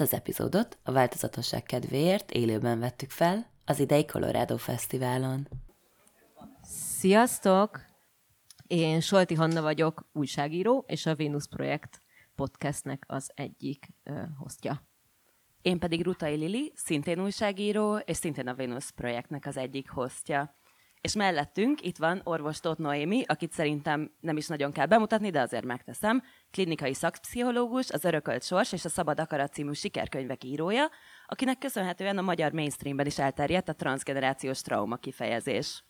Ezt az epizódot a változatosság kedvéért élőben vettük fel az idei Colorado Fesztiválon. Sziasztok! Én Solti Hanna vagyok, újságíró, és a Venus Projekt podcastnek az egyik uh, hostja. Én pedig Rutai Lili, szintén újságíró, és szintén a Venus projektnek az egyik hostja. És mellettünk itt van orvos Tóth Noémi, akit szerintem nem is nagyon kell bemutatni, de azért megteszem. Klinikai szakpszichológus, az Örökölt Sors és a Szabad Akarat című sikerkönyvek írója, akinek köszönhetően a magyar mainstreamben is elterjedt a transgenerációs trauma kifejezés.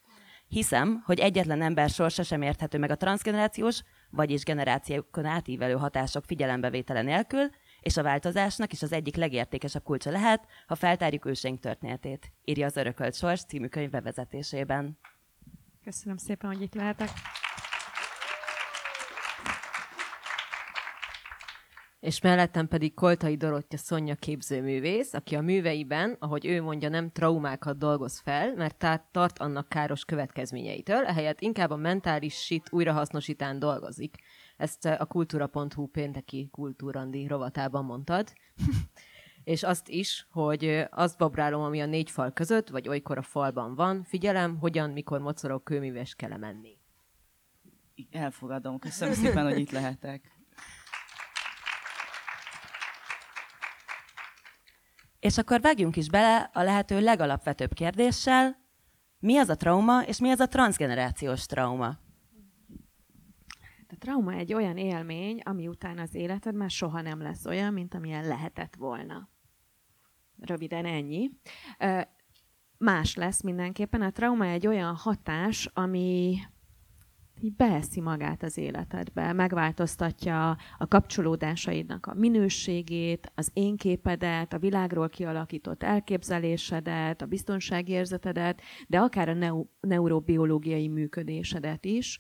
Hiszem, hogy egyetlen ember sorsa sem érthető meg a transgenerációs, vagyis generációkon átívelő hatások figyelembevétele nélkül, és a változásnak is az egyik legértékesebb kulcsa lehet, ha feltárjuk őseink történetét, írja az Örökölt Sors című könyv bevezetésében. Köszönöm szépen, hogy itt lehetek. És mellettem pedig Koltai Dorottya Szonya képzőművész, aki a műveiben, ahogy ő mondja, nem traumákat dolgoz fel, mert tehát tart annak káros következményeitől, ehelyett inkább a mentális shit újrahasznosítán dolgozik. Ezt a kultúra.hu pénteki kultúrandi rovatában mondtad. És azt is, hogy azt babrálom, ami a négy fal között, vagy olykor a falban van, figyelem, hogyan, mikor mocorog kőműves kell menni. Elfogadom. Köszönöm szépen, hogy itt lehetek. És akkor vágjunk is bele a lehető legalapvetőbb kérdéssel, mi az a trauma, és mi az a transgenerációs trauma? A trauma egy olyan élmény, ami után az életed már soha nem lesz olyan, mint amilyen lehetett volna. Röviden ennyi. Más lesz mindenképpen. A trauma egy olyan hatás, ami így beeszi magát az életedbe, megváltoztatja a kapcsolódásaidnak a minőségét, az én képedet, a világról kialakított elképzelésedet, a biztonságérzetedet, de akár a neu- neurobiológiai működésedet is.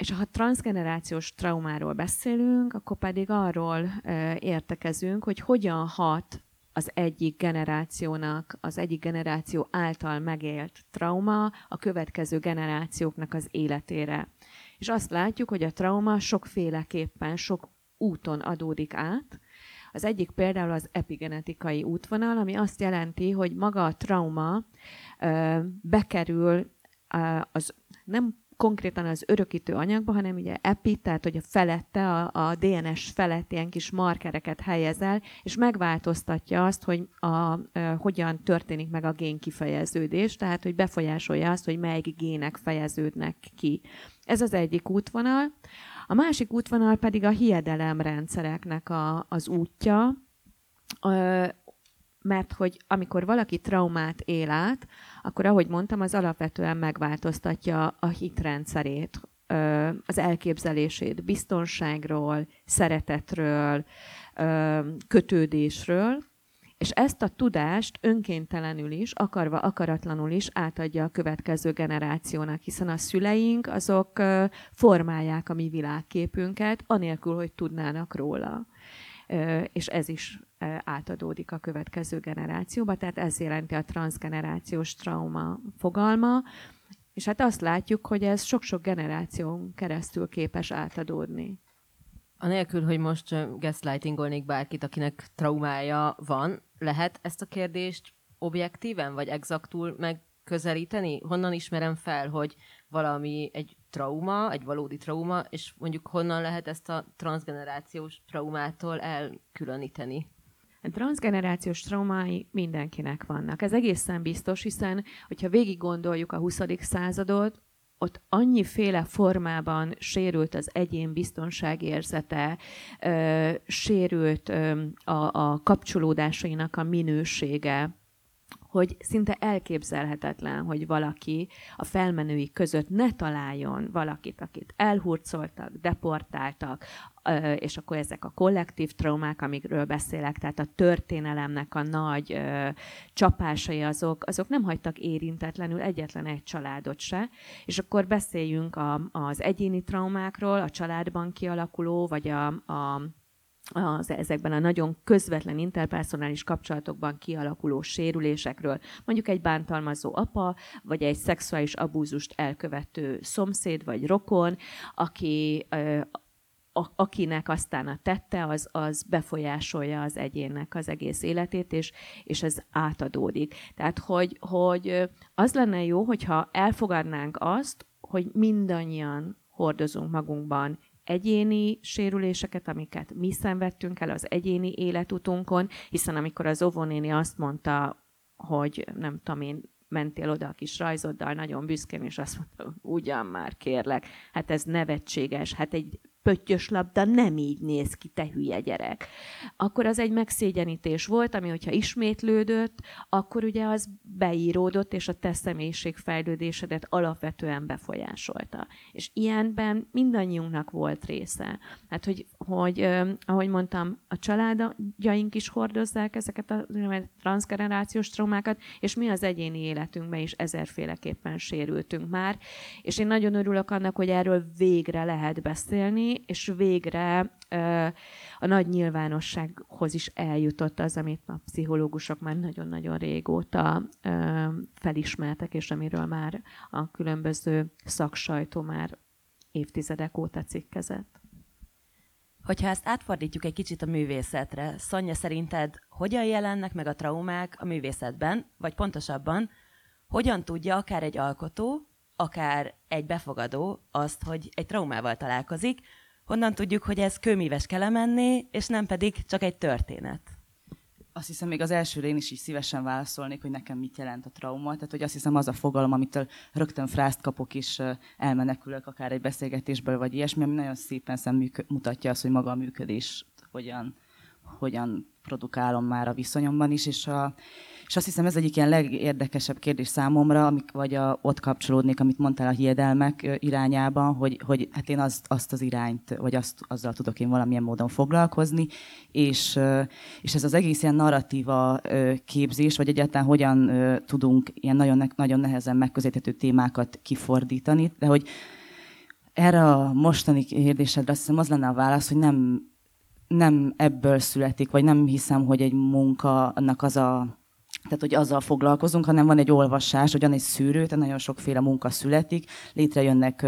És ha transgenerációs traumáról beszélünk, akkor pedig arról értekezünk, hogy hogyan hat az egyik generációnak, az egyik generáció által megélt trauma a következő generációknak az életére. És azt látjuk, hogy a trauma sokféleképpen, sok úton adódik át. Az egyik például az epigenetikai útvonal, ami azt jelenti, hogy maga a trauma ö, bekerül az nem konkrétan az örökítő anyagba, hanem ugye epi, tehát hogy a felette, a, a DNS felett ilyen kis markereket helyezel, és megváltoztatja azt, hogy a, a, hogyan történik meg a gén kifejeződés, tehát hogy befolyásolja azt, hogy melyik gének fejeződnek ki. Ez az egyik útvonal. A másik útvonal pedig a hiedelemrendszereknek a, az útja, mert hogy amikor valaki traumát él át, akkor ahogy mondtam, az alapvetően megváltoztatja a hitrendszerét, az elképzelését biztonságról, szeretetről, kötődésről, és ezt a tudást önkéntelenül is, akarva, akaratlanul is átadja a következő generációnak, hiszen a szüleink azok formálják a mi világképünket, anélkül, hogy tudnának róla. És ez is átadódik a következő generációba, tehát ez jelenti a transgenerációs trauma fogalma, és hát azt látjuk, hogy ez sok-sok generáción keresztül képes átadódni. Anélkül, hogy most gaslightingolnék bárkit, akinek traumája van, lehet ezt a kérdést objektíven vagy exaktul megközelíteni? Honnan ismerem fel, hogy valami egy trauma, egy valódi trauma, és mondjuk honnan lehet ezt a transgenerációs traumától elkülöníteni? A transgenerációs traumái mindenkinek vannak. Ez egészen biztos, hiszen, hogyha végig gondoljuk a 20. századot, ott annyiféle formában sérült az egyén biztonságérzete, sérült a, a kapcsolódásainak a minősége, hogy szinte elképzelhetetlen, hogy valaki a felmenői között ne találjon valakit, akit elhurcoltak, deportáltak, és akkor ezek a kollektív traumák, amikről beszélek, tehát a történelemnek a nagy csapásai azok, azok nem hagytak érintetlenül egyetlen egy családot se, és akkor beszéljünk az egyéni traumákról, a családban kialakuló, vagy a, a az, ezekben a nagyon közvetlen interpersonális kapcsolatokban kialakuló sérülésekről, mondjuk egy bántalmazó apa, vagy egy szexuális abúzust elkövető szomszéd vagy rokon, aki a, akinek aztán a tette, az, az befolyásolja az egyénnek az egész életét, és, és ez átadódik. Tehát, hogy, hogy az lenne jó, hogyha elfogadnánk azt, hogy mindannyian hordozunk magunkban egyéni sérüléseket, amiket mi szenvedtünk el az egyéni életutunkon, hiszen amikor az óvónéni azt mondta, hogy nem tudom én, mentél oda a kis rajzoddal, nagyon büszkén, és azt mondta, ugyan már kérlek, hát ez nevetséges, hát egy pöttyös labda nem így néz ki, te hülye gyerek. Akkor az egy megszégyenítés volt, ami hogyha ismétlődött, akkor ugye az beíródott, és a te fejlődésedet alapvetően befolyásolta. És ilyenben mindannyiunknak volt része. Hát, hogy, hogy ahogy mondtam, a családjaink is hordozzák ezeket a transgenerációs traumákat, és mi az egyéni életünkben is ezerféleképpen sérültünk már. És én nagyon örülök annak, hogy erről végre lehet beszélni, és végre a nagy nyilvánossághoz is eljutott az, amit a pszichológusok már nagyon-nagyon régóta felismertek, és amiről már a különböző szaksajtó már évtizedek óta cikkezett. Hogyha ezt átfordítjuk egy kicsit a művészetre, Szonya szerinted hogyan jelennek meg a traumák a művészetben, vagy pontosabban, hogyan tudja akár egy alkotó, akár egy befogadó azt, hogy egy traumával találkozik, honnan tudjuk, hogy ez kőmíves kelemenné, és nem pedig csak egy történet? Azt hiszem, még az elsőre én is így szívesen válaszolnék, hogy nekem mit jelent a trauma. Tehát, hogy azt hiszem, az a fogalom, amitől rögtön frászt kapok, és elmenekülök akár egy beszélgetésből, vagy ilyesmi, ami nagyon szépen szem mutatja azt, hogy maga a működés hogyan, hogyan produkálom már a viszonyomban is, és, a, és azt hiszem ez egyik ilyen legérdekesebb kérdés számomra, amik, vagy a, ott kapcsolódnék, amit mondtál a hiedelmek irányában, hogy, hogy hát én azt, azt az irányt, vagy azt, azzal tudok én valamilyen módon foglalkozni, és, és ez az egész ilyen narratíva képzés, vagy egyáltalán hogyan tudunk ilyen nagyon, nagyon nehezen megközelíthető témákat kifordítani, de hogy erre a mostani kérdésedre azt hiszem az lenne a válasz, hogy nem nem ebből születik, vagy nem hiszem, hogy egy munka annak az a tehát, hogy azzal foglalkozunk, hanem van egy olvasás, ugyan egy szűrő, tehát nagyon sokféle munka születik, létrejönnek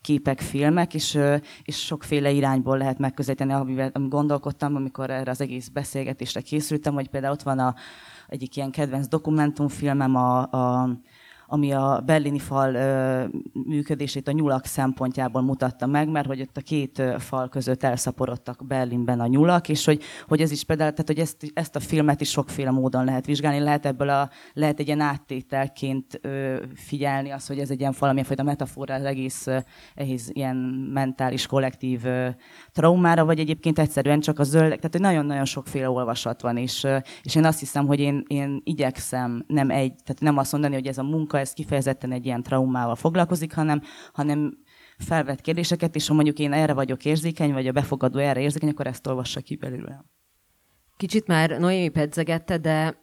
képek, filmek, és, és sokféle irányból lehet megközelíteni, amivel amit gondolkodtam, amikor erre az egész beszélgetésre készültem, hogy például ott van a, egyik ilyen kedvenc dokumentumfilmem, a, a ami a berlini fal működését a nyulak szempontjából mutatta meg, mert hogy ott a két fal között elszaporodtak Berlinben a nyulak, és hogy, hogy ez is például, tehát hogy ezt, ezt a filmet is sokféle módon lehet vizsgálni, lehet ebből a, lehet egy ilyen áttételként figyelni azt, hogy ez egy ilyen valamilyen fajta metafora az egész, egész ilyen mentális kollektív traumára, vagy egyébként egyszerűen csak a zöld, tehát hogy nagyon-nagyon sokféle olvasat van, és, és én azt hiszem, hogy én, én igyekszem nem egy, tehát nem azt mondani, hogy ez a munka, ez kifejezetten egy ilyen traumával foglalkozik, hanem, hanem felvett kérdéseket, és ha mondjuk én erre vagyok érzékeny, vagy a befogadó erre érzékeny, akkor ezt olvassa ki belőle. Kicsit már Noémi pedzegette, de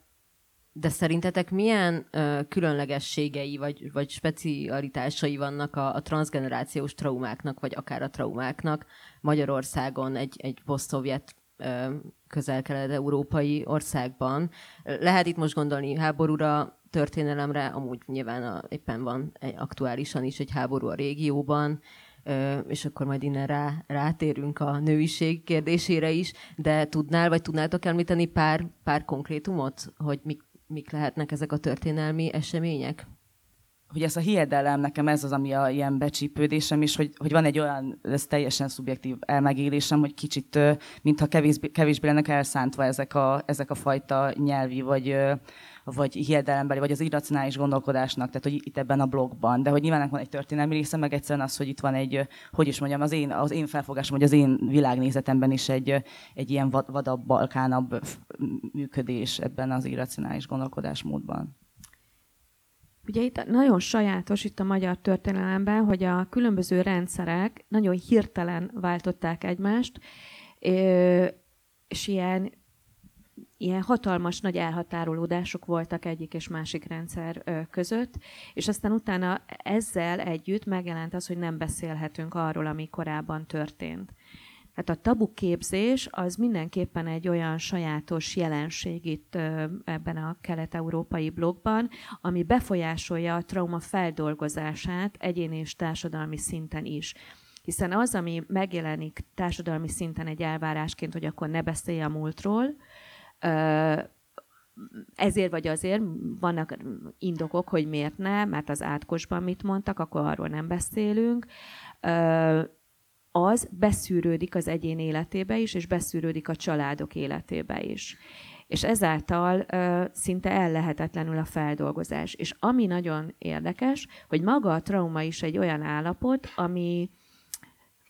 de szerintetek milyen ö, különlegességei vagy, vagy specialitásai vannak a, a transgenerációs traumáknak, vagy akár a traumáknak Magyarországon, egy, egy posztszovjet közel-kelet-európai országban? Lehet itt most gondolni háborúra, történelemre, amúgy nyilván a, éppen van egy, aktuálisan is egy háború a régióban, és akkor majd innen rá, rátérünk a nőiség kérdésére is, de tudnál, vagy tudnátok említeni pár, pár konkrétumot, hogy mik, mik lehetnek ezek a történelmi események? hogy ez a hiedelem, nekem ez az, ami a ilyen becsípődésem is, hogy, hogy van egy olyan, ez teljesen szubjektív elmegélésem, hogy kicsit, mintha kevésbé, kevésbé lennek elszántva ezek a, ezek a fajta nyelvi, vagy, vagy hiedelembeli, vagy az irracionális gondolkodásnak, tehát hogy itt ebben a blogban. De hogy nyilván van egy történelmi része, meg egyszerűen az, hogy itt van egy, hogy is mondjam, az én, az én felfogásom, hogy az én világnézetemben is egy, egy ilyen vadabb, balkánabb működés ebben az irracionális gondolkodásmódban. Ugye itt nagyon sajátos itt a magyar történelemben, hogy a különböző rendszerek nagyon hirtelen váltották egymást, és ilyen ilyen hatalmas nagy elhatárolódások voltak egyik és másik rendszer között, és aztán utána ezzel együtt megjelent az, hogy nem beszélhetünk arról, ami korábban történt. Tehát a tabuképzés az mindenképpen egy olyan sajátos jelenség itt ebben a kelet-európai blogban, ami befolyásolja a trauma feldolgozását egyéni és társadalmi szinten is. Hiszen az, ami megjelenik társadalmi szinten egy elvárásként, hogy akkor ne beszélj a múltról, ezért vagy azért vannak indokok, hogy miért ne, mert az átkosban mit mondtak, akkor arról nem beszélünk. Az beszűrődik az egyén életébe is, és beszűrődik a családok életébe is. És ezáltal szinte ellehetetlenül a feldolgozás. És ami nagyon érdekes, hogy maga a trauma is egy olyan állapot, ami,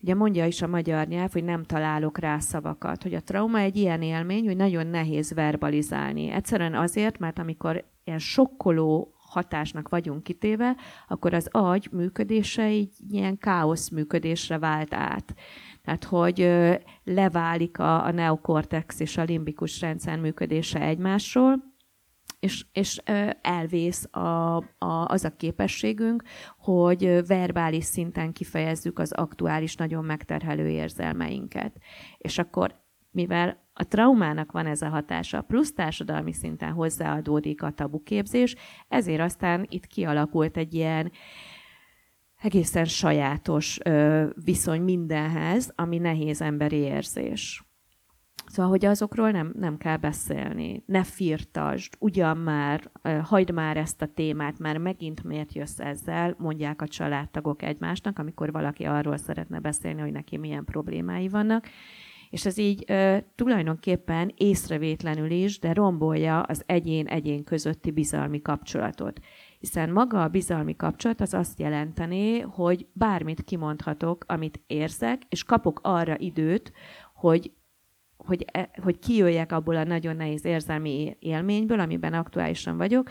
Ugye mondja is a magyar nyelv, hogy nem találok rá szavakat, hogy a trauma egy ilyen élmény, hogy nagyon nehéz verbalizálni. Egyszerűen azért, mert amikor ilyen sokkoló hatásnak vagyunk kitéve, akkor az agy működése egy ilyen káosz működésre vált át. Tehát, hogy leválik a, a neokortex és a limbikus rendszer működése egymásról, és, és elvész a, a, az a képességünk, hogy verbális szinten kifejezzük az aktuális, nagyon megterhelő érzelmeinket. És akkor, mivel a traumának van ez a hatása, plusz társadalmi szinten hozzáadódik a tabuképzés, ezért aztán itt kialakult egy ilyen egészen sajátos viszony mindenhez, ami nehéz emberi érzés. Szóval, hogy azokról nem, nem kell beszélni. Ne firtasd, ugyan már, hagyd már ezt a témát, már megint miért jössz ezzel, mondják a családtagok egymásnak, amikor valaki arról szeretne beszélni, hogy neki milyen problémái vannak. És ez így ö, tulajdonképpen észrevétlenül is, de rombolja az egyén-egyén közötti bizalmi kapcsolatot. Hiszen maga a bizalmi kapcsolat az azt jelenteni, hogy bármit kimondhatok, amit érzek, és kapok arra időt, hogy hogy, e, hogy kijöjjek abból a nagyon nehéz érzelmi élményből, amiben aktuálisan vagyok,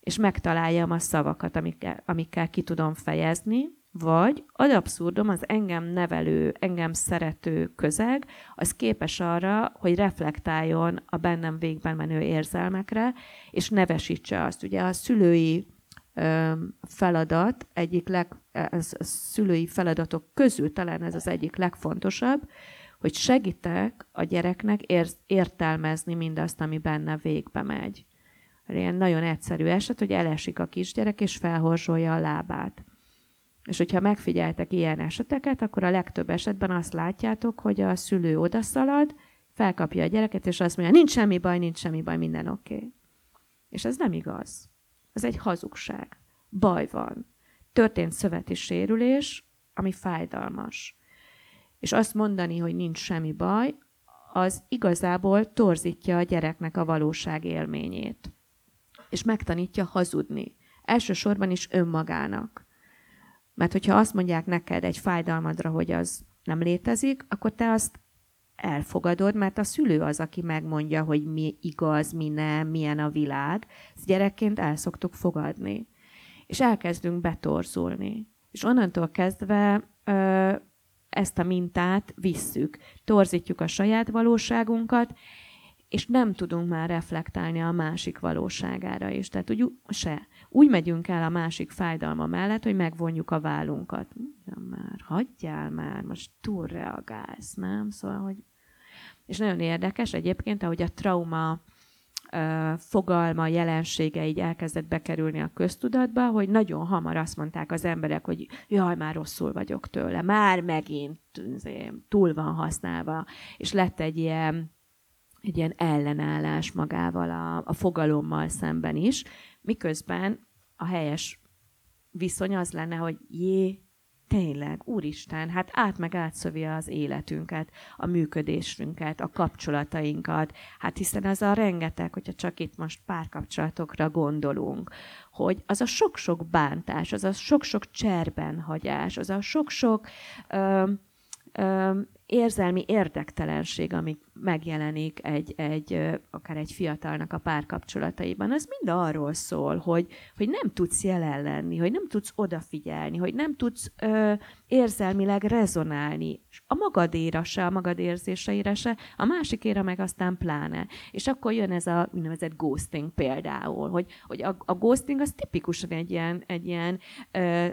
és megtaláljam a szavakat, amikkel, amikkel ki tudom fejezni, vagy ad abszurdum az engem nevelő, engem szerető közeg, az képes arra, hogy reflektáljon a bennem végben menő érzelmekre, és nevesítse azt. Ugye a szülői feladat, egyik leg, ez a szülői feladatok közül talán ez az egyik legfontosabb, hogy segítek a gyereknek ér- értelmezni mindazt, ami benne végbe megy. Ilyen nagyon egyszerű eset, hogy elesik a kisgyerek, és felhorzsolja a lábát. És hogyha megfigyeltek ilyen eseteket, akkor a legtöbb esetben azt látjátok, hogy a szülő odaszalad, felkapja a gyereket, és azt mondja, nincs semmi baj, nincs semmi baj, minden oké. Okay. És ez nem igaz. Ez egy hazugság. Baj van. Történt szöveti sérülés, ami fájdalmas és azt mondani, hogy nincs semmi baj, az igazából torzítja a gyereknek a valóság élményét. És megtanítja hazudni. Elsősorban is önmagának. Mert hogyha azt mondják neked egy fájdalmadra, hogy az nem létezik, akkor te azt elfogadod, mert a szülő az, aki megmondja, hogy mi igaz, mi nem, milyen a világ. Ezt gyerekként el szoktuk fogadni. És elkezdünk betorzulni. És onnantól kezdve ö, ezt a mintát visszük, torzítjuk a saját valóságunkat, és nem tudunk már reflektálni a másik valóságára is. Tehát úgy, se. Úgy megyünk el a másik fájdalma mellett, hogy megvonjuk a vállunkat. Ja, már, hagyjál már, most túlreagálsz, nem? Szóval, hogy... És nagyon érdekes egyébként, ahogy a trauma fogalma, jelensége így elkezdett bekerülni a köztudatba, hogy nagyon hamar azt mondták az emberek, hogy jaj, már rosszul vagyok tőle, már megint túl van használva, és lett egy ilyen, egy ilyen ellenállás magával a, a fogalommal szemben is, miközben a helyes viszony az lenne, hogy jé, tényleg, úristen, hát át meg átszövi az életünket, a működésünket, a kapcsolatainkat, hát hiszen ez a rengeteg, hogyha csak itt most párkapcsolatokra gondolunk, hogy az a sok-sok bántás, az a sok-sok cserbenhagyás, az a sok-sok ö, ö, érzelmi érdektelenség, ami megjelenik egy, egy, akár egy fiatalnak a párkapcsolataiban, az mind arról szól, hogy, hogy nem tudsz jelen lenni, hogy nem tudsz odafigyelni, hogy nem tudsz ö, érzelmileg rezonálni. A magadéra se, a magad érzéseire se, a másikére meg aztán pláne. És akkor jön ez a úgynevezett ghosting például, hogy, hogy a, a ghosting az tipikusan egy ilyen, egy ilyen ö,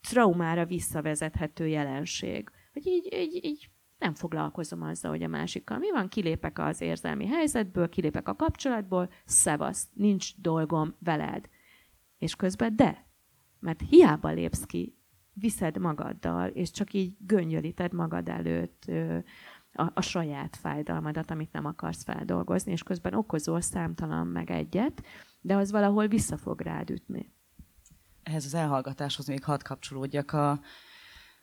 traumára visszavezethető jelenség. Hogy így, így, így nem foglalkozom azzal, hogy a másikkal mi van, kilépek az érzelmi helyzetből, kilépek a kapcsolatból, szevasz, nincs dolgom veled. És közben de, mert hiába lépsz ki, viszed magaddal, és csak így göngyölíted magad előtt a, a saját fájdalmadat, amit nem akarsz feldolgozni, és közben okozol számtalan meg egyet, de az valahol vissza fog rád ütni. Ehhez az elhallgatáshoz még hadd kapcsolódjak. A,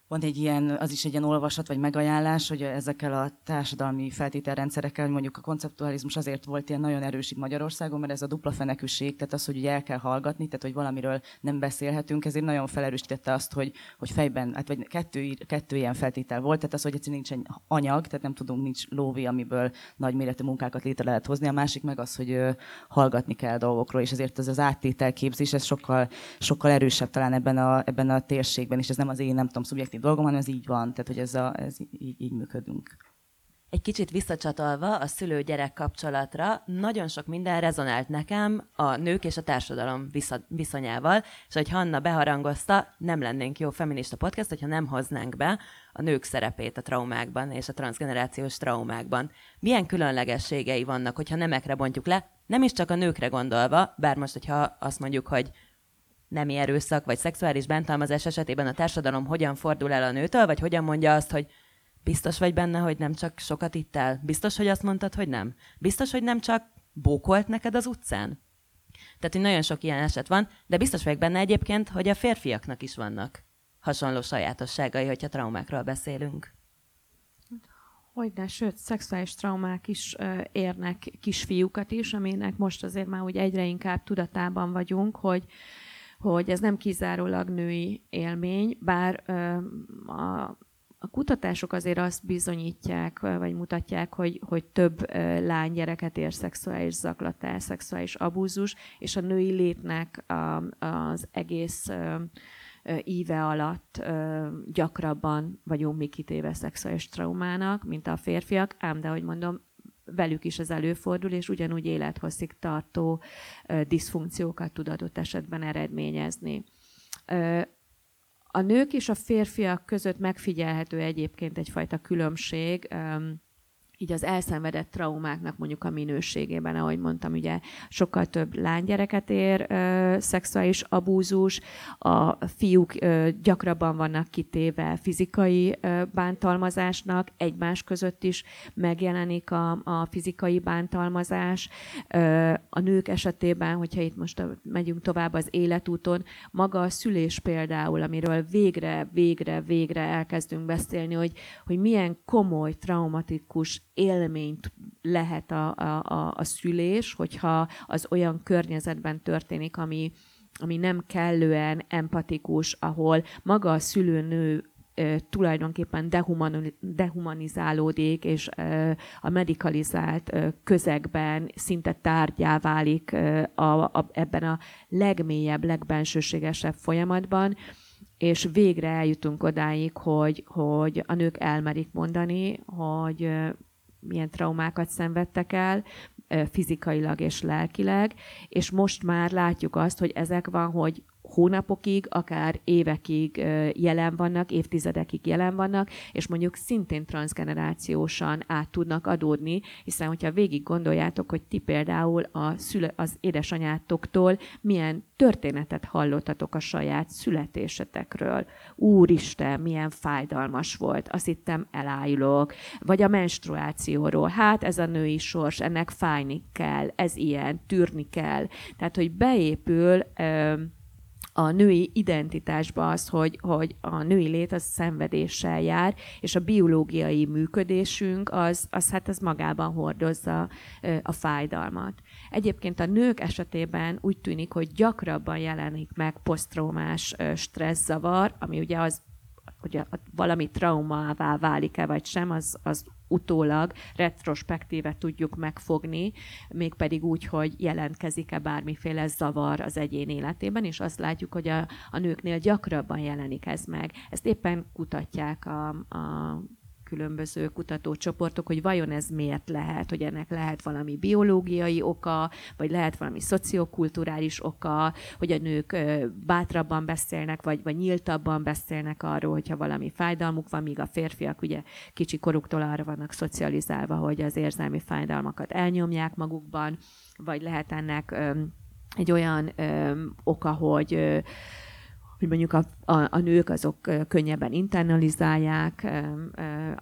van egy ilyen, az is egy ilyen olvasat vagy megajánlás, hogy ezekkel a társadalmi feltételrendszerekkel, mondjuk a konceptualizmus azért volt ilyen nagyon erős itt Magyarországon, mert ez a dupla fenekűség, tehát az, hogy ugye el kell hallgatni, tehát hogy valamiről nem beszélhetünk, ezért nagyon felerősítette azt, hogy, hogy fejben, hát vagy kettő, kettő ilyen feltétel volt, tehát az, hogy egyszerűen nincs egy anyag, tehát nem tudunk, nincs lóvi, amiből nagy méretű munkákat létre lehet hozni, a másik meg az, hogy hallgatni kell dolgokról, és ezért ez az áttételképzés, ez sokkal, sokkal erősebb talán ebben a, ebben a térségben, és ez nem az én, nem tudom, szubjektív kreatív dolgom, hanem ez így van, tehát hogy ez, a, ez így, így működünk. Egy kicsit visszacsatolva a szülő-gyerek kapcsolatra, nagyon sok minden rezonált nekem a nők és a társadalom viszonyával, és hogy Hanna beharangozta, nem lennénk jó feminista podcast, hogyha nem hoznánk be a nők szerepét a traumákban és a transgenerációs traumákban. Milyen különlegességei vannak, hogyha nemekre bontjuk le, nem is csak a nőkre gondolva, bár most, hogyha azt mondjuk, hogy nemi erőszak vagy szexuális bántalmazás esetében a társadalom hogyan fordul el a nőtől, vagy hogyan mondja azt, hogy biztos vagy benne, hogy nem csak sokat ittál? Biztos, hogy azt mondtad, hogy nem? Biztos, hogy nem csak bókolt neked az utcán? Tehát, hogy nagyon sok ilyen eset van, de biztos vagyok benne egyébként, hogy a férfiaknak is vannak hasonló sajátosságai, hogyha traumákról beszélünk. Hogyne, sőt, szexuális traumák is ö, érnek kisfiúkat is, aminek most azért már úgy egyre inkább tudatában vagyunk, hogy hogy ez nem kizárólag női élmény, bár a, a kutatások azért azt bizonyítják, vagy mutatják, hogy, hogy több lánygyereket ér szexuális zaklatás, szexuális abúzus, és a női létnek az egész íve alatt gyakrabban vagyunk mi kitéve szexuális traumának, mint a férfiak, ám de, hogy mondom, velük is ez előfordul, és ugyanúgy élethosszig tartó diszfunkciókat tud adott esetben eredményezni. A nők és a férfiak között megfigyelhető egyébként egyfajta különbség, így az elszenvedett traumáknak mondjuk a minőségében, ahogy mondtam, ugye sokkal több lánygyereket ér ö, szexuális abúzus, a fiúk ö, gyakrabban vannak kitéve fizikai ö, bántalmazásnak, egymás között is megjelenik a, a fizikai bántalmazás. Ö, a nők esetében, hogyha itt most megyünk tovább az életúton, maga a szülés például, amiről végre, végre, végre elkezdünk beszélni, hogy, hogy milyen komoly, traumatikus élményt lehet a, a, a, szülés, hogyha az olyan környezetben történik, ami, ami nem kellően empatikus, ahol maga a szülőnő tulajdonképpen dehumanizálódik, és a medikalizált közegben szinte tárgyá válik a, a, ebben a legmélyebb, legbensőségesebb folyamatban, és végre eljutunk odáig, hogy, hogy a nők elmerik mondani, hogy milyen traumákat szenvedtek el, fizikailag és lelkileg, és most már látjuk azt, hogy ezek van, hogy hónapokig, akár évekig jelen vannak, évtizedekig jelen vannak, és mondjuk szintén transgenerációsan át tudnak adódni, hiszen hogyha végig gondoljátok, hogy ti például a szüle, az édesanyátoktól milyen történetet hallottatok a saját születésetekről. Úristen, milyen fájdalmas volt, azt hittem elájulok. Vagy a menstruációról, hát ez a női sors, ennek fájni kell, ez ilyen, tűrni kell. Tehát, hogy beépül a női identitásba az, hogy, hogy a női lét az szenvedéssel jár, és a biológiai működésünk az, az hát ez magában hordozza a fájdalmat. Egyébként a nők esetében úgy tűnik, hogy gyakrabban jelenik meg posztraumás stresszzavar, ami ugye az hogy valami traumává válik-e vagy sem, az, az utólag retrospektíve tudjuk megfogni, mégpedig úgy, hogy jelentkezik-e bármiféle zavar az egyén életében, és azt látjuk, hogy a, a nőknél gyakrabban jelenik ez meg. Ezt éppen kutatják a, a különböző kutatócsoportok, hogy vajon ez miért lehet, hogy ennek lehet valami biológiai oka, vagy lehet valami szociokulturális oka, hogy a nők bátrabban beszélnek, vagy, vagy nyíltabban beszélnek arról, hogyha valami fájdalmuk van, míg a férfiak ugye kicsi koruktól arra vannak szocializálva, hogy az érzelmi fájdalmakat elnyomják magukban, vagy lehet ennek egy olyan oka, hogy hogy mondjuk a, a, a nők azok könnyebben internalizálják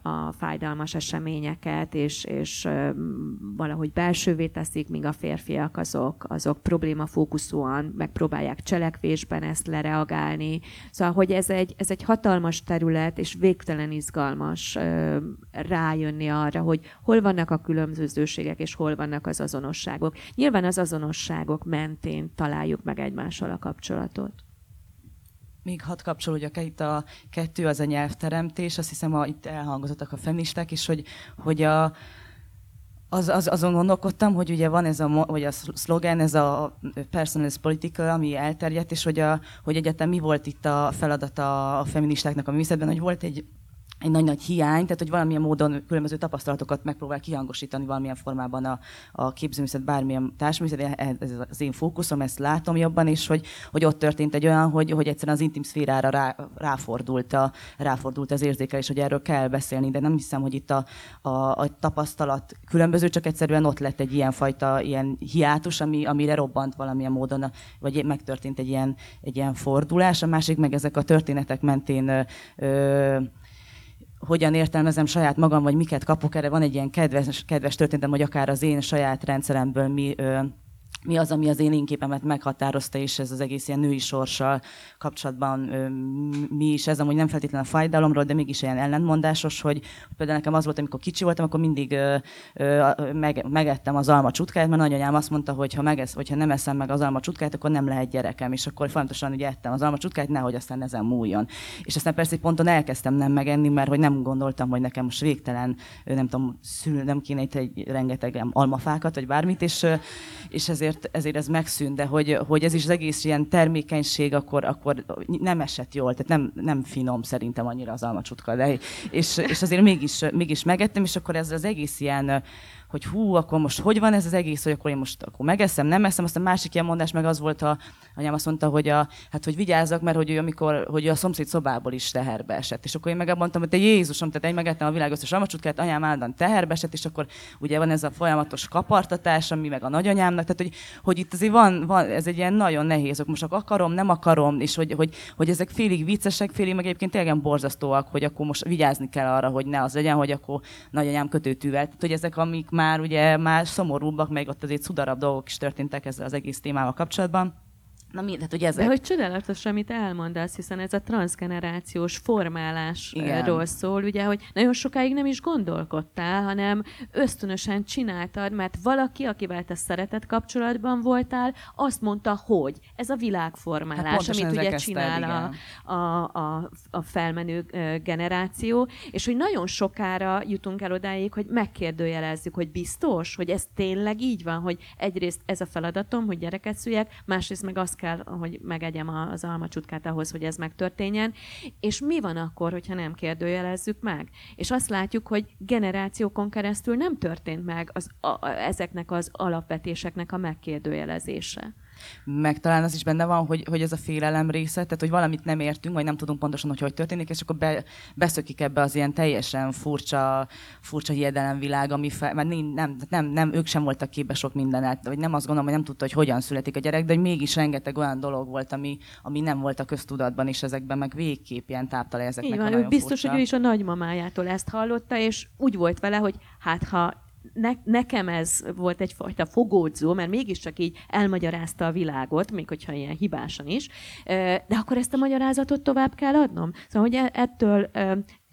a fájdalmas eseményeket, és, és valahogy belsővé teszik, míg a férfiak azok, azok problémafókuszúan megpróbálják cselekvésben ezt lereagálni. Szóval, hogy ez egy, ez egy hatalmas terület, és végtelen izgalmas rájönni arra, hogy hol vannak a különbözőségek, és hol vannak az azonosságok. Nyilván az azonosságok mentén találjuk meg egymással a kapcsolatot. Még hadd kapcsolódjak itt a kettő, az a nyelvteremtés, azt hiszem, a, itt elhangozottak a feministák is, hogy, hogy a, az, az, azon gondolkodtam, hogy ugye van ez a, vagy a szlogen, ez a personalist political, ami elterjedt, és hogy, a, hogy egyetem mi volt itt a feladata a feministáknak a művészetben, hogy volt egy egy nagy-nagy hiány, tehát hogy valamilyen módon különböző tapasztalatokat megpróbál kihangosítani valamilyen formában a, a képzőművészet, bármilyen társművészet, ez az én fókuszom, ezt látom jobban, és hogy, hogy ott történt egy olyan, hogy, hogy egyszerűen az intim szférára rá, ráfordult, a, ráfordult az érzékelés, hogy erről kell beszélni, de nem hiszem, hogy itt a, a, a tapasztalat különböző, csak egyszerűen ott lett egy ilyen fajta ilyen hiátus, ami, amire robbant valamilyen módon, vagy megtörtént egy ilyen, egy ilyen fordulás, a másik meg ezek a történetek mentén ö, hogyan értelmezem saját magam, vagy miket kapok, erre van egy ilyen kedves, kedves történetem, hogy akár az én saját rendszeremből mi ö, mi az, ami az én képemet meghatározta, és ez az egész ilyen női sorssal kapcsolatban mi is ez, amúgy nem feltétlenül a fájdalomról, de mégis ilyen ellentmondásos, hogy például nekem az volt, amikor kicsi voltam, akkor mindig ö, meg, megettem az alma csutkáját, mert nagyanyám azt mondta, hogy ha, megesz, hogyha nem eszem meg az alma csutkáját, akkor nem lehet gyerekem, és akkor fontosan ugye ettem az alma csutkáját, nehogy aztán ezen múljon. És aztán persze egy ponton elkezdtem nem megenni, mert hogy nem gondoltam, hogy nekem most végtelen, nem tudom, szül, nem kéne itt egy rengeteg almafákat, vagy bármit, és, és ezért ezért, ezért ez megszűnt, de hogy, hogy ez is az egész ilyen termékenység akkor, akkor nem esett jól, tehát nem, nem finom szerintem annyira az almacsutka, de és, és azért mégis, mégis megettem, és akkor ez az egész ilyen hogy hú, akkor most hogy van ez az egész, hogy akkor én most akkor megeszem, nem eszem. Aztán másik ilyen mondás meg az volt, a anyám azt mondta, hogy, a, hát, hogy vigyázzak, mert hogy ő, amikor, hogy a szomszéd szobából is teherbe esett. És akkor én meg mondtam, hogy te Jézusom, tehát én megettem a világ összes almacsutkát, anyám áldan teherbe esett, és akkor ugye van ez a folyamatos kapartatás, ami meg a nagyanyámnak, tehát hogy, hogy itt azért van, van, ez egy ilyen nagyon nehéz, most akarom, nem akarom, és hogy, hogy, hogy ezek félig viccesek, félig meg egyébként tényleg borzasztóak, hogy akkor most vigyázni kell arra, hogy ne az legyen, hogy akkor nagyanyám kötőtűvel. Tehát, hogy ezek, amik már ugye már szomorúbbak, meg ott azért szudarabb dolgok is történtek ezzel az egész témával kapcsolatban. Na mi, hát ugye ezek... De hogy csodálatos, amit elmondasz, hiszen ez a transgenerációs formálásról szól, ugye, hogy nagyon sokáig nem is gondolkodtál, hanem ösztönösen csináltad, mert valaki, akivel te szeretett kapcsolatban voltál, azt mondta, hogy ez a világformálás, hát amit ugye csinál a, a, a, a felmenő generáció, és hogy nagyon sokára jutunk el odáig, hogy megkérdőjelezzük, hogy biztos, hogy ez tényleg így van, hogy egyrészt ez a feladatom, hogy gyereket szüljek, másrészt meg azt kell, hogy megegyem az almacsutkát ahhoz, hogy ez megtörténjen. És mi van akkor, hogyha nem kérdőjelezzük meg? És azt látjuk, hogy generációkon keresztül nem történt meg az, a, ezeknek az alapvetéseknek a megkérdőjelezése meg talán az is benne van, hogy, hogy ez a félelem része, tehát hogy valamit nem értünk, vagy nem tudunk pontosan, hogy hogy történik, és akkor be, beszökik ebbe az ilyen teljesen furcsa, furcsa hiedelemvilág, ami fel, mert nem, nem, nem, nem, ők sem voltak képbe sok mindenet, vagy nem azt gondolom, hogy nem tudta, hogy hogyan születik a gyerek, de hogy mégis rengeteg olyan dolog volt, ami, ami nem volt a köztudatban, és ezekben meg végképp ilyen táptalaj ezeknek Így van, ő biztos, furcsa. hogy ő is a nagymamájától ezt hallotta, és úgy volt vele, hogy hát ha ne, nekem ez volt egyfajta fogódzó, mert mégiscsak így elmagyarázta a világot, még hogyha ilyen hibásan is, de akkor ezt a magyarázatot tovább kell adnom. Szóval, hogy e, ettől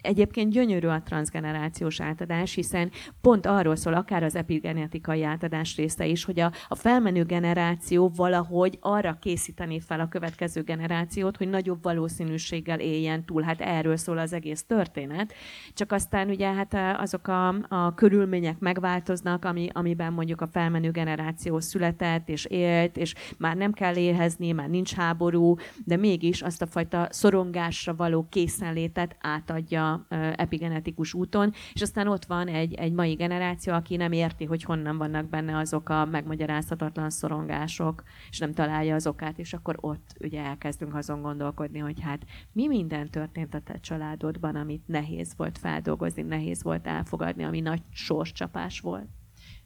Egyébként gyönyörű a transgenerációs átadás, hiszen pont arról szól akár az epigenetikai átadás része is, hogy a, a felmenő generáció valahogy arra készíteni fel a következő generációt, hogy nagyobb valószínűséggel éljen túl. Hát erről szól az egész történet. Csak aztán ugye hát azok a, a körülmények megváltoznak, ami, amiben mondjuk a felmenő generáció született és élt, és már nem kell éhezni, már nincs háború, de mégis azt a fajta szorongásra való készenlétet átadja epigenetikus úton, és aztán ott van egy, egy mai generáció, aki nem érti, hogy honnan vannak benne azok a megmagyarázhatatlan szorongások, és nem találja az okát, és akkor ott ugye elkezdünk azon gondolkodni, hogy hát mi minden történt a te családodban, amit nehéz volt feldolgozni, nehéz volt elfogadni, ami nagy sorscsapás volt.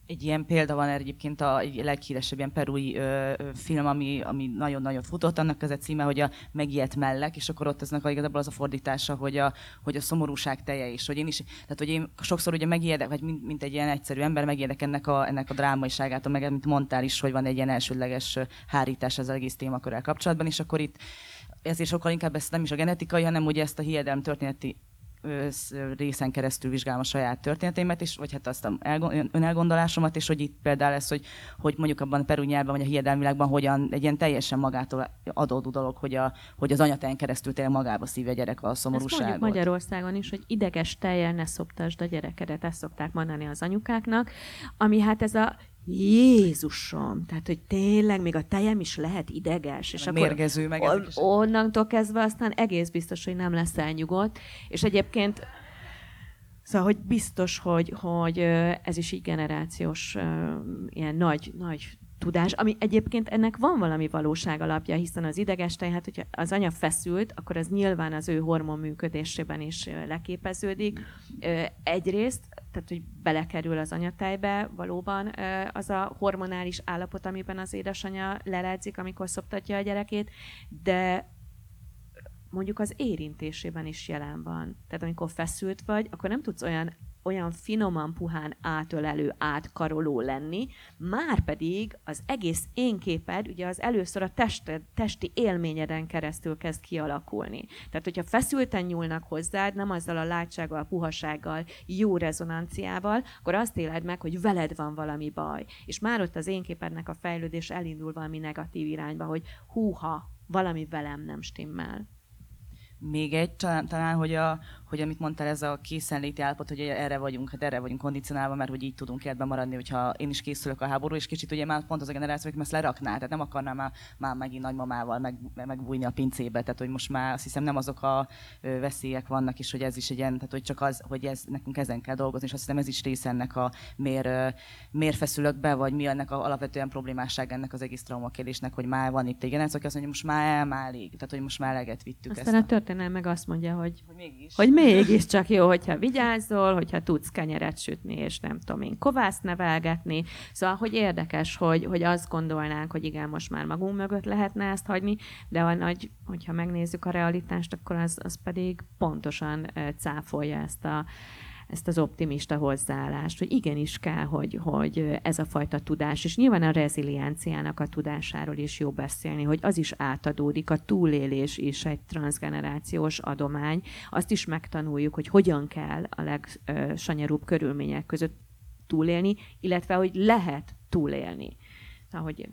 Egy ilyen példa van egyébként a egy leghíresebb ilyen perui ö, film, ami, ami nagyon-nagyon futott, annak ez a címe, hogy a megijedt mellek, és akkor ott eznek a, igazából az a fordítása, hogy a, hogy a szomorúság teje is. Hogy én is, tehát hogy én sokszor ugye megijedek, vagy mint, mint egy ilyen egyszerű ember, megijedek ennek a, ennek a drámaiságát, meg mint mondtál is, hogy van egy ilyen elsődleges hárítás az egész témakörrel kapcsolatban, és akkor itt ezért sokkal inkább ezt nem is a genetikai, hanem ugye ezt a hiedelem történeti részen keresztül vizsgálom a saját történeteimet, és, vagy hát azt a önelgondolásomat, és hogy itt például ez, hogy, hogy mondjuk abban a peru nyelvben, vagy a hiedelmilágban hogyan egy ilyen teljesen magától adódó dolog, hogy, a, hogy az anyatejn keresztül tényleg magába szívja a gyerek a szomorúságot. Ezt Magyarországon is, hogy ideges tejjel ne szoptasd a gyerekedet, ezt szokták mondani az anyukáknak, ami hát ez a Jézusom, tehát, hogy tényleg még a tejem is lehet ideges. És akkor mérgező, meg on, onnantól kezdve aztán egész biztos, hogy nem lesz elnyugodt. És egyébként Szóval, hogy biztos, hogy, hogy ez is így generációs, ilyen nagy, nagy tudás, ami egyébként ennek van valami valóság alapja, hiszen az ideges tej, hát hogyha az anya feszült, akkor az nyilván az ő hormon működésében is leképeződik. Egyrészt, tehát hogy belekerül az anyatejbe valóban az a hormonális állapot, amiben az édesanyja leledzik, amikor szoptatja a gyerekét, de mondjuk az érintésében is jelen van. Tehát amikor feszült vagy, akkor nem tudsz olyan olyan finoman, puhán átölelő, átkaroló lenni, már pedig az egész énképed ugye az először a tested, testi élményeden keresztül kezd kialakulni. Tehát, hogyha feszülten nyúlnak hozzád, nem azzal a látsággal, puhasággal, jó rezonanciával, akkor azt éled meg, hogy veled van valami baj. És már ott az énképednek a fejlődés elindul valami negatív irányba, hogy húha, valami velem nem stimmel. Még egy, talán, talán hogy, a, hogy amit mondtál, ez a készenléti állapot, hogy erre vagyunk, hát erre vagyunk kondicionálva, mert hogy így tudunk életben maradni, hogyha én is készülök a háború, és kicsit ugye már pont az a generáció, hogy ezt lerakná, tehát nem akarnám már, már megint nagymamával meg, megbújni a pincébe, tehát hogy most már azt hiszem nem azok a veszélyek vannak, és hogy ez is egy ilyen, tehát hogy csak az, hogy ez, nekünk ezen kell dolgozni, és azt hiszem ez is része ennek a miért, miért feszülök be, vagy mi ennek a alapvetően problémásság ennek az egész traumakérdésnek, hogy már van itt egy generáció, aki azt mondja, most már, már elég, tehát hogy most már eleget vittük. Aztán ezt a történelem meg azt mondja, hogy, hogy mégis. hogy mégis csak jó, hogyha vigyázol, hogyha tudsz kenyeret sütni, és nem tudom én, kovászt nevelgetni. Szóval, hogy érdekes, hogy, hogy azt gondolnánk, hogy igen, most már magunk mögött lehetne ezt hagyni, de a nagy, hogyha megnézzük a realitást, akkor az, az pedig pontosan cáfolja ezt a, ezt az optimista hozzáállást, hogy igenis kell, hogy, hogy ez a fajta tudás, és nyilván a rezilienciának a tudásáról is jó beszélni, hogy az is átadódik, a túlélés is egy transgenerációs adomány, azt is megtanuljuk, hogy hogyan kell a legsanyarúbb körülmények között túlélni, illetve hogy lehet túlélni. Ahogy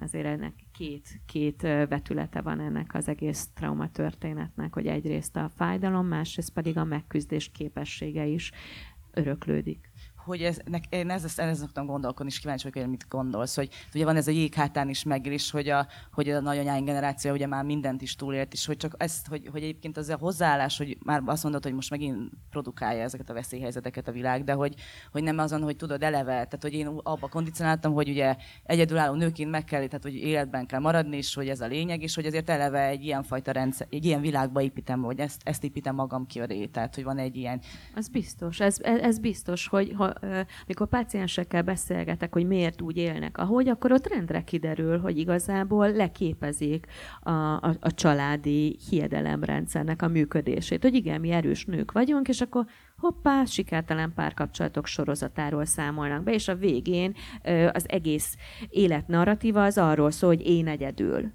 azért ennek két, két vetülete van ennek az egész trauma történetnek, hogy egyrészt a fájdalom, másrészt pedig a megküzdés képessége is öröklődik hogy ez, nek, én ezzel, ezzel szoktam gondolkodni, és kíváncsi vagyok, hogy mit gondolsz, hogy ugye van ez a jéghátán is megélés, hogy a, hogy a nagyanyáink generáció ugye már mindent is túlélt, és hogy csak ezt, hogy, hogy egyébként az a hozzáállás, hogy már azt mondod, hogy most megint produkálja ezeket a veszélyhelyzeteket a világ, de hogy, hogy nem azon, hogy tudod eleve, tehát hogy én abba kondicionáltam, hogy ugye egyedülálló nőként meg kell, tehát hogy életben kell maradni, és hogy ez a lényeg, és hogy azért eleve egy ilyen fajta rendszer, egy ilyen világba építem, hogy ezt, ezt építem magam ki a ré, tehát hogy van egy ilyen... Az biztos, ez, ez biztos, hogy ha mikor páciensekkel beszélgetek, hogy miért úgy élnek, ahogy, akkor ott rendre kiderül, hogy igazából leképezik a, a, a családi hiedelemrendszernek a működését. Hogy igen, mi erős nők vagyunk, és akkor hoppá, sikertelen párkapcsolatok sorozatáról számolnak be, és a végén az egész életnarratíva az arról szól, hogy én egyedül.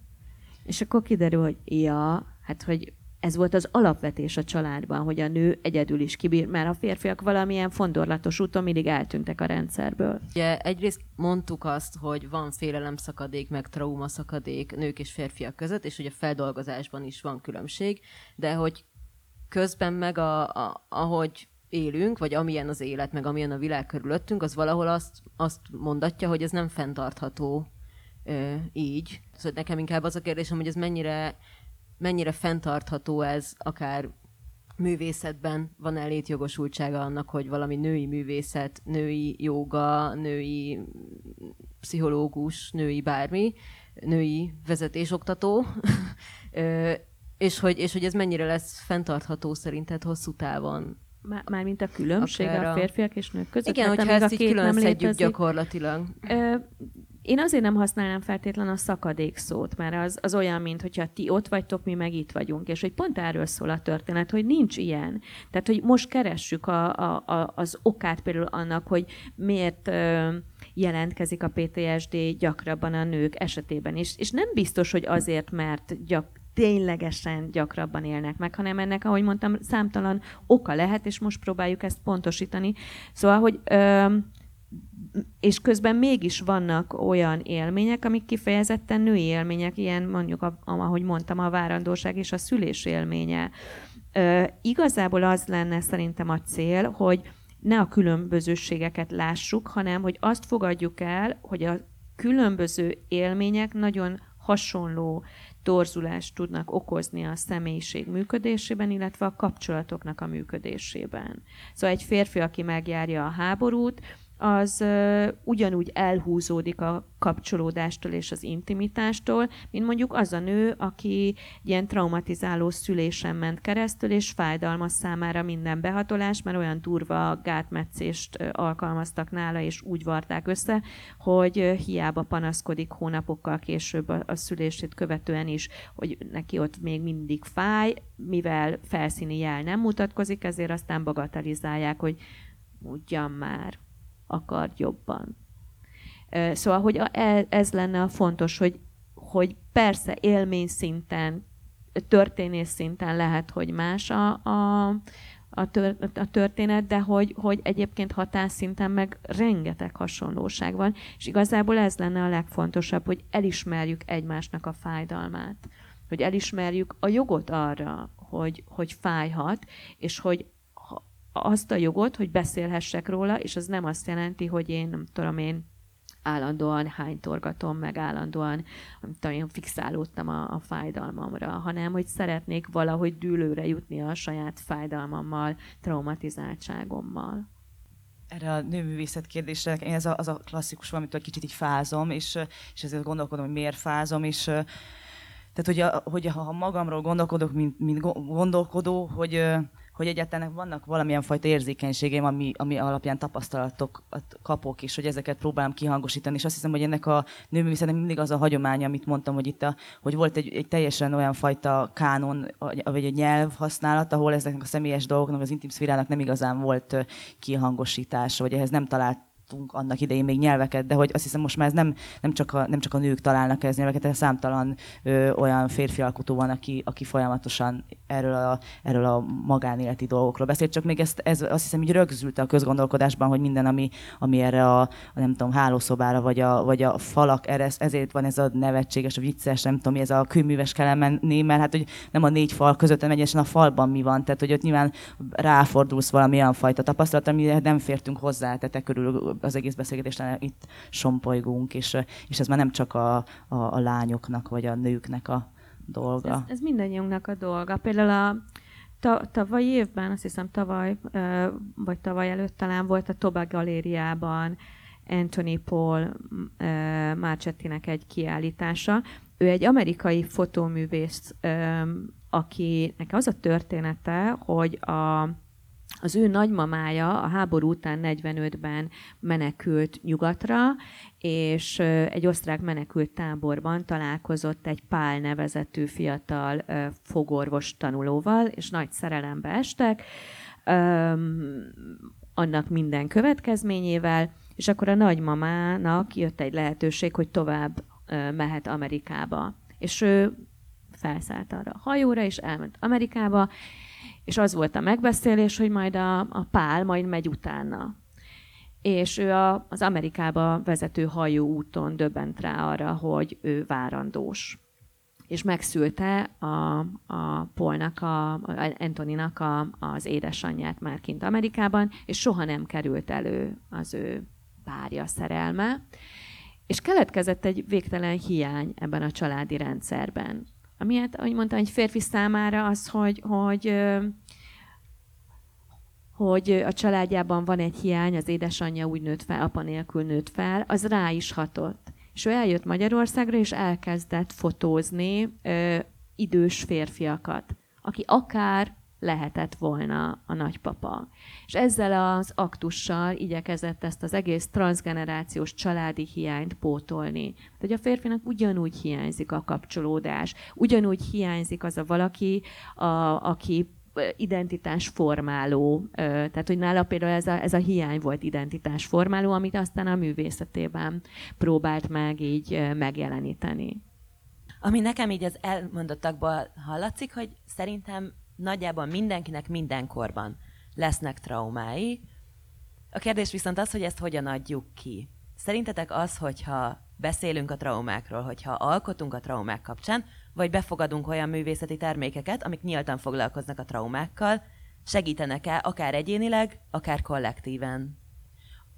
És akkor kiderül, hogy ja, hát hogy ez volt az alapvetés a családban, hogy a nő egyedül is kibír, mert a férfiak valamilyen fondorlatos úton mindig eltűntek a rendszerből. Ugye egyrészt mondtuk azt, hogy van szakadék, meg trauma szakadék nők és férfiak között, és hogy a feldolgozásban is van különbség, de hogy közben meg a, a, ahogy élünk, vagy amilyen az élet, meg amilyen a világ körülöttünk, az valahol azt, azt mondatja, hogy ez nem fenntartható ö, így. Szóval nekem inkább az a kérdésem, hogy ez mennyire mennyire fenntartható ez akár művészetben van e létjogosultsága annak, hogy valami női művészet, női joga, női pszichológus, női bármi, női vezetésoktató, és hogy, és hogy ez mennyire lesz fenntartható szerinted hosszú távon Mármint a különbség Akár a... a férfiak és nők között. Igen, hát, hogyha ezt így külön szedjük gyakorlatilag. Ö, én azért nem használnám feltétlen a szakadék szót, mert az, az olyan, mint hogyha ti ott vagytok, mi meg itt vagyunk. És hogy pont erről szól a történet, hogy nincs ilyen. Tehát, hogy most keressük a, a, a, az okát például annak, hogy miért ö, jelentkezik a PTSD gyakrabban a nők esetében is. És nem biztos, hogy azért, mert gyak, ténylegesen gyakrabban élnek meg, hanem ennek, ahogy mondtam, számtalan oka lehet, és most próbáljuk ezt pontosítani. Szóval, hogy és közben mégis vannak olyan élmények, amik kifejezetten női élmények, ilyen mondjuk, a, ahogy mondtam, a várandóság és a szülés élménye. Ö, igazából az lenne szerintem a cél, hogy ne a különbözőségeket lássuk, hanem hogy azt fogadjuk el, hogy a különböző élmények nagyon hasonló torzulást tudnak okozni a személyiség működésében, illetve a kapcsolatoknak a működésében. Szóval egy férfi, aki megjárja a háborút, az ugyanúgy elhúzódik a kapcsolódástól és az intimitástól, mint mondjuk az a nő, aki ilyen traumatizáló szülésen ment keresztül, és fájdalmas számára minden behatolás, mert olyan durva gátmetszést alkalmaztak nála, és úgy varták össze, hogy hiába panaszkodik hónapokkal később a, a szülését követően is, hogy neki ott még mindig fáj, mivel felszíni jel nem mutatkozik, ezért aztán bagatelizálják, hogy ugyan már, akar jobban. Szóval, hogy e, ez lenne a fontos, hogy, hogy persze élmény szinten, történész szinten lehet, hogy más a, a, a, tör, a történet, de hogy, hogy egyébként hatásszinten meg rengeteg hasonlóság van, és igazából ez lenne a legfontosabb, hogy elismerjük egymásnak a fájdalmát, hogy elismerjük a jogot arra, hogy, hogy fájhat, és hogy azt a jogot, hogy beszélhessek róla, és az nem azt jelenti, hogy én, nem tudom én, állandóan hánytorgatom, meg állandóan nem tudom, én fixálódtam a, a fájdalmamra, hanem hogy szeretnék valahogy dűlőre jutni a saját fájdalmammal, traumatizáltságommal. Erre a nőművészet kérdésre, én ez a, az a klasszikus valamitől kicsit így fázom, és, és ezért gondolkodom, hogy miért fázom, és tehát, hogy, a, hogy ha magamról gondolkodok, mint, mint gondolkodó, hogy, hogy egyáltalán vannak valamilyen fajta érzékenységem, ami, ami alapján tapasztalatokat kapok, és hogy ezeket próbálom kihangosítani. És azt hiszem, hogy ennek a nőművészetnek mindig az a hagyománya, amit mondtam, hogy itt a, hogy volt egy, egy teljesen olyan fajta kánon, vagy egy nyelv használat, ahol ezeknek a személyes dolgoknak, az intim szférának nem igazán volt kihangosítása, vagy ehhez nem talált találtunk annak idején még nyelveket, de hogy azt hiszem most már ez nem, nem, csak, a, nem csak a nők találnak ez nyelveket, hanem számtalan ö, olyan férfi alkotó van, aki, aki folyamatosan erről a, erről a magánéleti dolgokról beszél, csak még ezt, ez azt hiszem így rögzült a közgondolkodásban, hogy minden, ami, ami erre a, a nem tudom, hálószobára, vagy a, vagy a falak, erre, ezért van ez a nevetséges, a vicces, nem tudom, ez a kőműves kell mert hát, hogy nem a négy fal között, hanem egyesen a falban mi van, tehát hogy ott nyilván ráfordulsz valamilyen fajta tapasztalat, amire nem fértünk hozzá, tehát körül az egész beszélgetésnél itt sompolygunk, és, és ez már nem csak a, a, a lányoknak vagy a nőknek a dolga. Ez, ez mindannyiunknak a dolga. Például a ta, tavaly évben, azt hiszem tavaly, vagy tavaly előtt talán volt a Toba galériában Anthony Paul Marchettinek egy kiállítása. Ő egy amerikai fotóművész, akinek az a története, hogy a az ő nagymamája a háború után 45-ben menekült nyugatra, és egy osztrák menekült táborban találkozott egy Pál nevezetű fiatal fogorvos tanulóval, és nagy szerelembe estek, annak minden következményével, és akkor a nagymamának jött egy lehetőség, hogy tovább mehet Amerikába. És ő felszállt arra a hajóra, és elment Amerikába, és az volt a megbeszélés, hogy majd a, a Pál majd megy utána. És ő a, az Amerikába vezető hajó úton döbbent rá arra, hogy ő várandós. És megszülte a, a Polnak, a, a Antoninak a, az édesanyját már kint Amerikában, és soha nem került elő az ő párja szerelme. És keletkezett egy végtelen hiány ebben a családi rendszerben. Ami hát, ahogy mondtam, egy férfi számára az, hogy, hogy hogy a családjában van egy hiány, az édesanyja úgy nőtt fel, apa nélkül nőtt fel, az rá is hatott. És ő eljött Magyarországra, és elkezdett fotózni ö, idős férfiakat, aki akár lehetett volna a nagypapa. És ezzel az aktussal igyekezett ezt az egész transgenerációs családi hiányt pótolni. Tehát, hogy a férfinak ugyanúgy hiányzik a kapcsolódás, ugyanúgy hiányzik az a valaki, a, aki identitásformáló, tehát hogy nála például ez a, ez a hiány volt identitásformáló, amit aztán a művészetében próbált meg így megjeleníteni. Ami nekem így az elmondottakból hallatszik, hogy szerintem nagyjából mindenkinek mindenkorban lesznek traumái. A kérdés viszont az, hogy ezt hogyan adjuk ki. Szerintetek az, hogyha beszélünk a traumákról, hogyha alkotunk a traumák kapcsán, vagy befogadunk olyan művészeti termékeket, amik nyíltan foglalkoznak a traumákkal, segítenek-e akár egyénileg, akár kollektíven?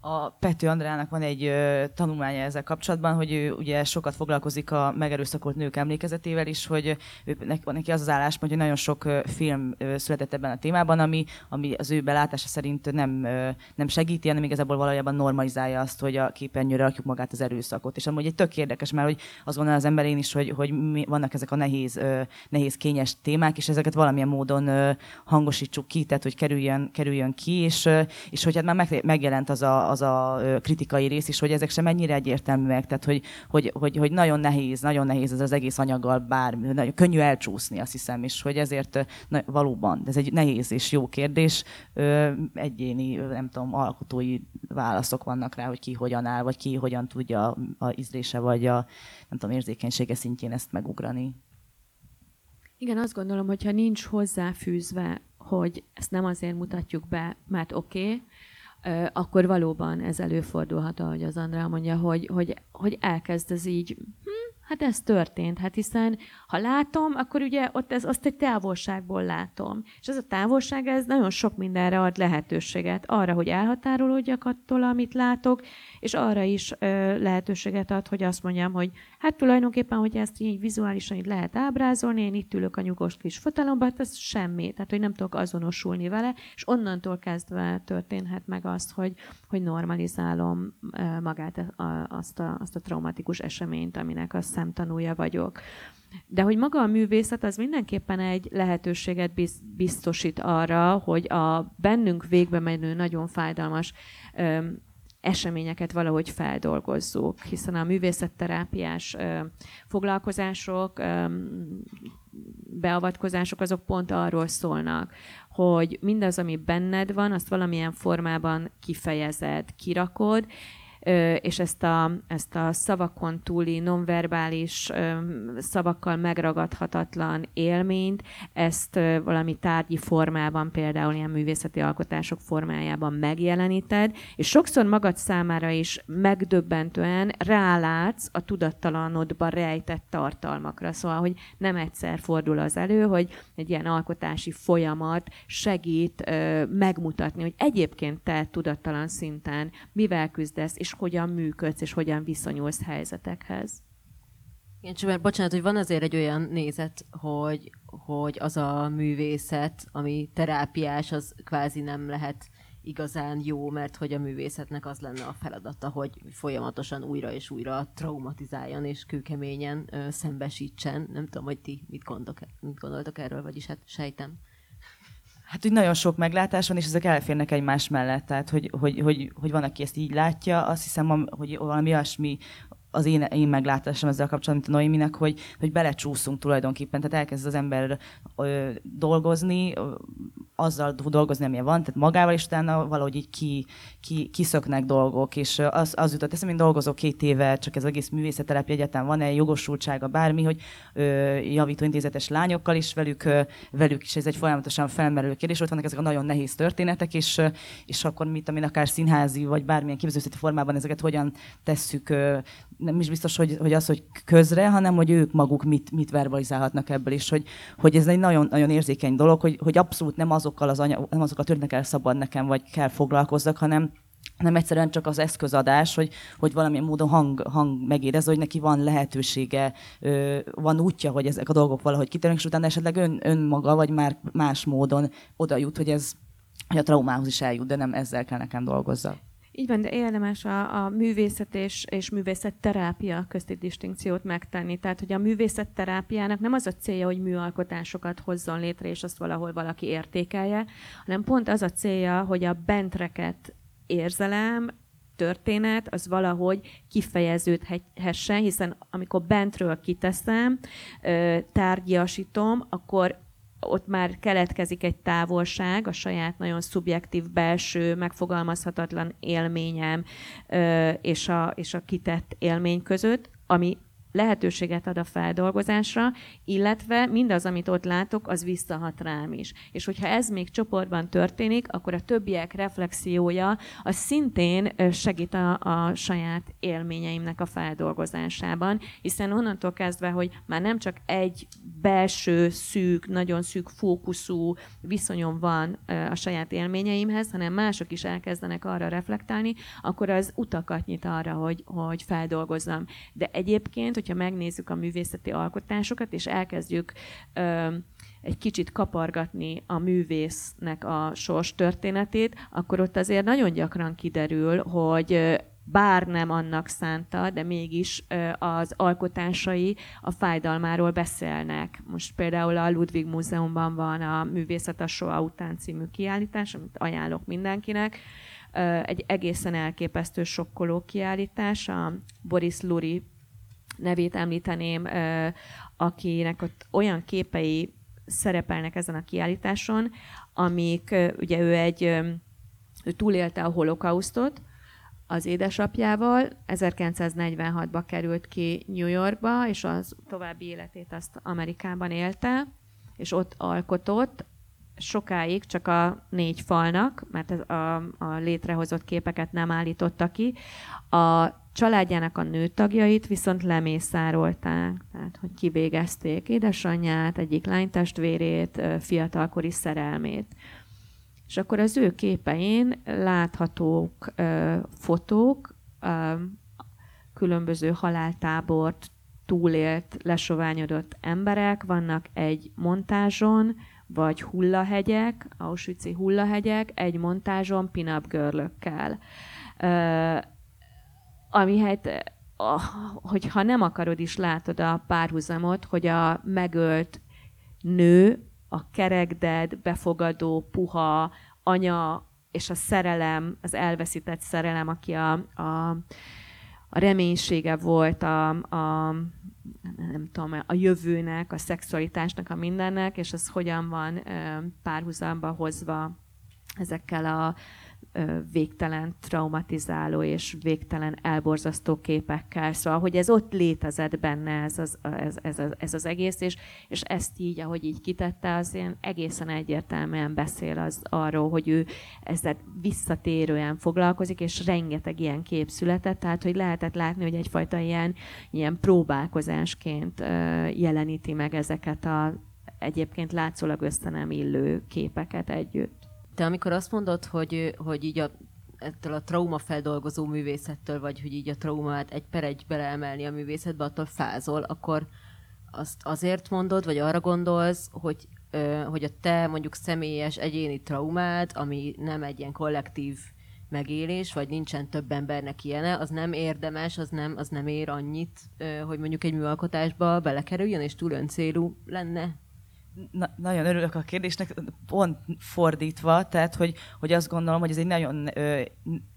A Pető Andrának van egy ö, tanulmánya ezzel kapcsolatban, hogy ő ugye sokat foglalkozik a megerőszakolt nők emlékezetével is, hogy ő, neki az az álláspont, hogy nagyon sok ö, film ö, született ebben a témában, ami, ami az ő belátása szerint nem, ö, nem segíti, hanem igazából valójában normalizálja azt, hogy a képernyőre rakjuk magát az erőszakot. És amúgy egy tök érdekes, mert hogy azt gondolom az emberén is, hogy, hogy mi, vannak ezek a nehéz, ö, nehéz, kényes témák, és ezeket valamilyen módon ö, hangosítsuk ki, tehát hogy kerüljön, kerüljön ki, és, ö, és hogy hát már meg, megjelent az a, az a kritikai rész is, hogy ezek sem mennyire egyértelműek, tehát hogy, hogy, hogy, hogy nagyon nehéz, nagyon nehéz ez az egész anyaggal bármi, nagyon könnyű elcsúszni, azt hiszem, és hogy ezért na, valóban, ez egy nehéz és jó kérdés, egyéni, nem tudom, alkotói válaszok vannak rá, hogy ki hogyan áll, vagy ki hogyan tudja a ízlése, vagy a nem tudom, érzékenysége szintjén ezt megugrani. Igen, azt gondolom, hogyha nincs hozzáfűzve, hogy ezt nem azért mutatjuk be, mert oké, okay, akkor valóban ez előfordulhat, ahogy az Andrá mondja, hogy, hogy, hogy elkezd ez így, hm, hát ez történt, hát hiszen ha látom, akkor ugye ott ez, azt egy távolságból látom. És ez a távolság, ez nagyon sok mindenre ad lehetőséget. Arra, hogy elhatárolódjak attól, amit látok, és arra is ö, lehetőséget ad, hogy azt mondjam, hogy hát tulajdonképpen, hogy ezt így vizuálisan így lehet ábrázolni, én itt ülök a nyugos kis fotelomban, hát ez semmi, tehát hogy nem tudok azonosulni vele, és onnantól kezdve történhet meg azt, hogy, hogy normalizálom magát a, azt, a, azt a traumatikus eseményt, aminek a szemtanúja vagyok. De hogy maga a művészet az mindenképpen egy lehetőséget biztosít arra, hogy a bennünk végbe menő, nagyon fájdalmas eseményeket valahogy feldolgozzuk, hiszen a művészetterápiás foglalkozások, beavatkozások azok pont arról szólnak, hogy mindaz, ami benned van, azt valamilyen formában kifejezed, kirakod, és ezt a, ezt a szavakon túli, nonverbális szavakkal megragadhatatlan élményt, ezt valami tárgyi formában, például ilyen művészeti alkotások formájában megjeleníted, és sokszor magad számára is megdöbbentően rálátsz a tudattalanodba rejtett tartalmakra. Szóval, hogy nem egyszer fordul az elő, hogy egy ilyen alkotási folyamat segít megmutatni, hogy egyébként te tudattalan szinten mivel küzdesz, és és hogyan működsz, és hogyan viszonyulsz helyzetekhez. Igen, csak mert bocsánat, hogy van azért egy olyan nézet, hogy, hogy az a művészet, ami terápiás, az kvázi nem lehet igazán jó, mert hogy a művészetnek az lenne a feladata, hogy folyamatosan újra és újra traumatizáljon és kőkeményen ö, szembesítsen. Nem tudom, hogy ti mit, gondolok, mit gondoltok erről, vagyis hát sejtem. Hát úgy nagyon sok meglátás van, és ezek elférnek egymás mellett. Tehát, hogy, hogy, hogy, hogy van, aki ezt így látja, azt hiszem, hogy valami olyasmi az én, én meglátásom ezzel kapcsolatban, mint a Noéminek, hogy, hogy belecsúszunk tulajdonképpen, tehát elkezd az ember ö, dolgozni, ö, azzal dolgozni, amilyen van, tehát magával, és utána valahogy így ki, ki, kiszöknek dolgok, és az, az jutott eszembe, én dolgozok két éve, csak ez egész művészettelepi egyetem van-e jogosultsága bármi, hogy ö, javító intézetes lányokkal is velük, ö, velük is ez egy folyamatosan felmerülő kérdés, ott vannak ezek a nagyon nehéz történetek, és, és akkor mit, amin akár színházi, vagy bármilyen képzőszeti formában ezeket hogyan tesszük ö, nem is biztos, hogy, hogy az, hogy közre, hanem hogy ők maguk mit, mit verbalizálhatnak ebből, és hogy, hogy ez egy nagyon, nagyon érzékeny dolog, hogy, hogy abszolút nem azokkal az anyag, nem azokkal történnek el szabad nekem, vagy kell foglalkozzak, hanem, nem egyszerűen csak az eszközadás, hogy, hogy valamilyen módon hang, hang megérez, hogy neki van lehetősége, van útja, hogy ezek a dolgok valahogy kitérnek, és utána esetleg ön, önmaga, vagy már más módon oda jut, hogy ez hogy a traumához is eljut, de nem ezzel kell nekem dolgozzak. Így van, de érdemes a, a művészet és, és művészetterápia közti distinkciót megtenni. Tehát, hogy a művészetterápiának nem az a célja, hogy műalkotásokat hozzon létre, és azt valahol valaki értékelje, hanem pont az a célja, hogy a bentreket érzelem, történet, az valahogy kifejeződhessen, hiszen amikor bentről kiteszem, tárgyasítom, akkor ott már keletkezik egy távolság a saját nagyon szubjektív, belső, megfogalmazhatatlan élményem és a, és a kitett élmény között, ami lehetőséget ad a feldolgozásra, illetve mindaz, amit ott látok, az visszahat rám is. És hogyha ez még csoportban történik, akkor a többiek reflexiója az szintén segít a, a saját élményeimnek a feldolgozásában, hiszen onnantól kezdve, hogy már nem csak egy belső, szűk, nagyon szűk fókuszú viszonyom van a saját élményeimhez, hanem mások is elkezdenek arra reflektálni, akkor az utakat nyit arra, hogy, hogy feldolgozzam. De egyébként, hogyha megnézzük a művészeti alkotásokat, és elkezdjük egy kicsit kapargatni a művésznek a sors történetét, akkor ott azért nagyon gyakran kiderül, hogy bár nem annak szánta, de mégis az alkotásai a fájdalmáról beszélnek. Most például a Ludwig Múzeumban van a Művészet a Soa után című kiállítás, amit ajánlok mindenkinek. Egy egészen elképesztő sokkoló kiállítás. A Boris Luri nevét említeném, akinek ott olyan képei szerepelnek ezen a kiállításon, amik, ugye ő egy, ő túlélte a holokausztot, az édesapjával, 1946-ba került ki New Yorkba, és az további életét azt Amerikában élte, és ott alkotott, sokáig csak a négy falnak, mert ez a, a létrehozott képeket nem állította ki. A családjának a nőtagjait viszont lemészárolták, tehát hogy kivégezték édesanyját, egyik lánytestvérét, fiatalkori szerelmét. És akkor az ő képein láthatók ö, fotók, ö, különböző haláltábort túlélt, lesoványodott emberek, vannak egy montázson, vagy hullahegyek, Auschwitz-i hullahegyek, egy montázson pin-up görlökkel. Ami hát, hogyha nem akarod is látod a párhuzamot, hogy a megölt nő, a kerekded, befogadó, puha anya és a szerelem, az elveszített szerelem, aki a, a, a reménysége volt a, a nem tudom, a jövőnek, a szexualitásnak, a mindennek, és ez hogyan van párhuzamba hozva ezekkel a végtelen traumatizáló és végtelen elborzasztó képekkel. Szóval, hogy ez ott létezett benne ez az, ez, ez, ez, ez az egész, és, és ezt így, ahogy így kitette, az ilyen egészen egyértelműen beszél az arról, hogy ő ezzel visszatérően foglalkozik, és rengeteg ilyen kép született, tehát hogy lehetett látni, hogy egyfajta ilyen, ilyen próbálkozásként jeleníti meg ezeket a egyébként látszólag össze nem illő képeket együtt. Te amikor azt mondod, hogy, hogy így a, ettől a traumafeldolgozó művészettől, vagy hogy így a traumát egy per egy beleemelni a művészetbe, attól fázol, akkor azt azért mondod, vagy arra gondolsz, hogy, ö, hogy a te mondjuk személyes egyéni traumád, ami nem egy ilyen kollektív megélés, vagy nincsen több embernek ilyene, az nem érdemes, az nem, az nem ér annyit, ö, hogy mondjuk egy műalkotásba belekerüljön, és túl öncélú lenne? Na, nagyon örülök a kérdésnek, pont fordítva, tehát hogy, hogy azt gondolom, hogy ez egy nagyon,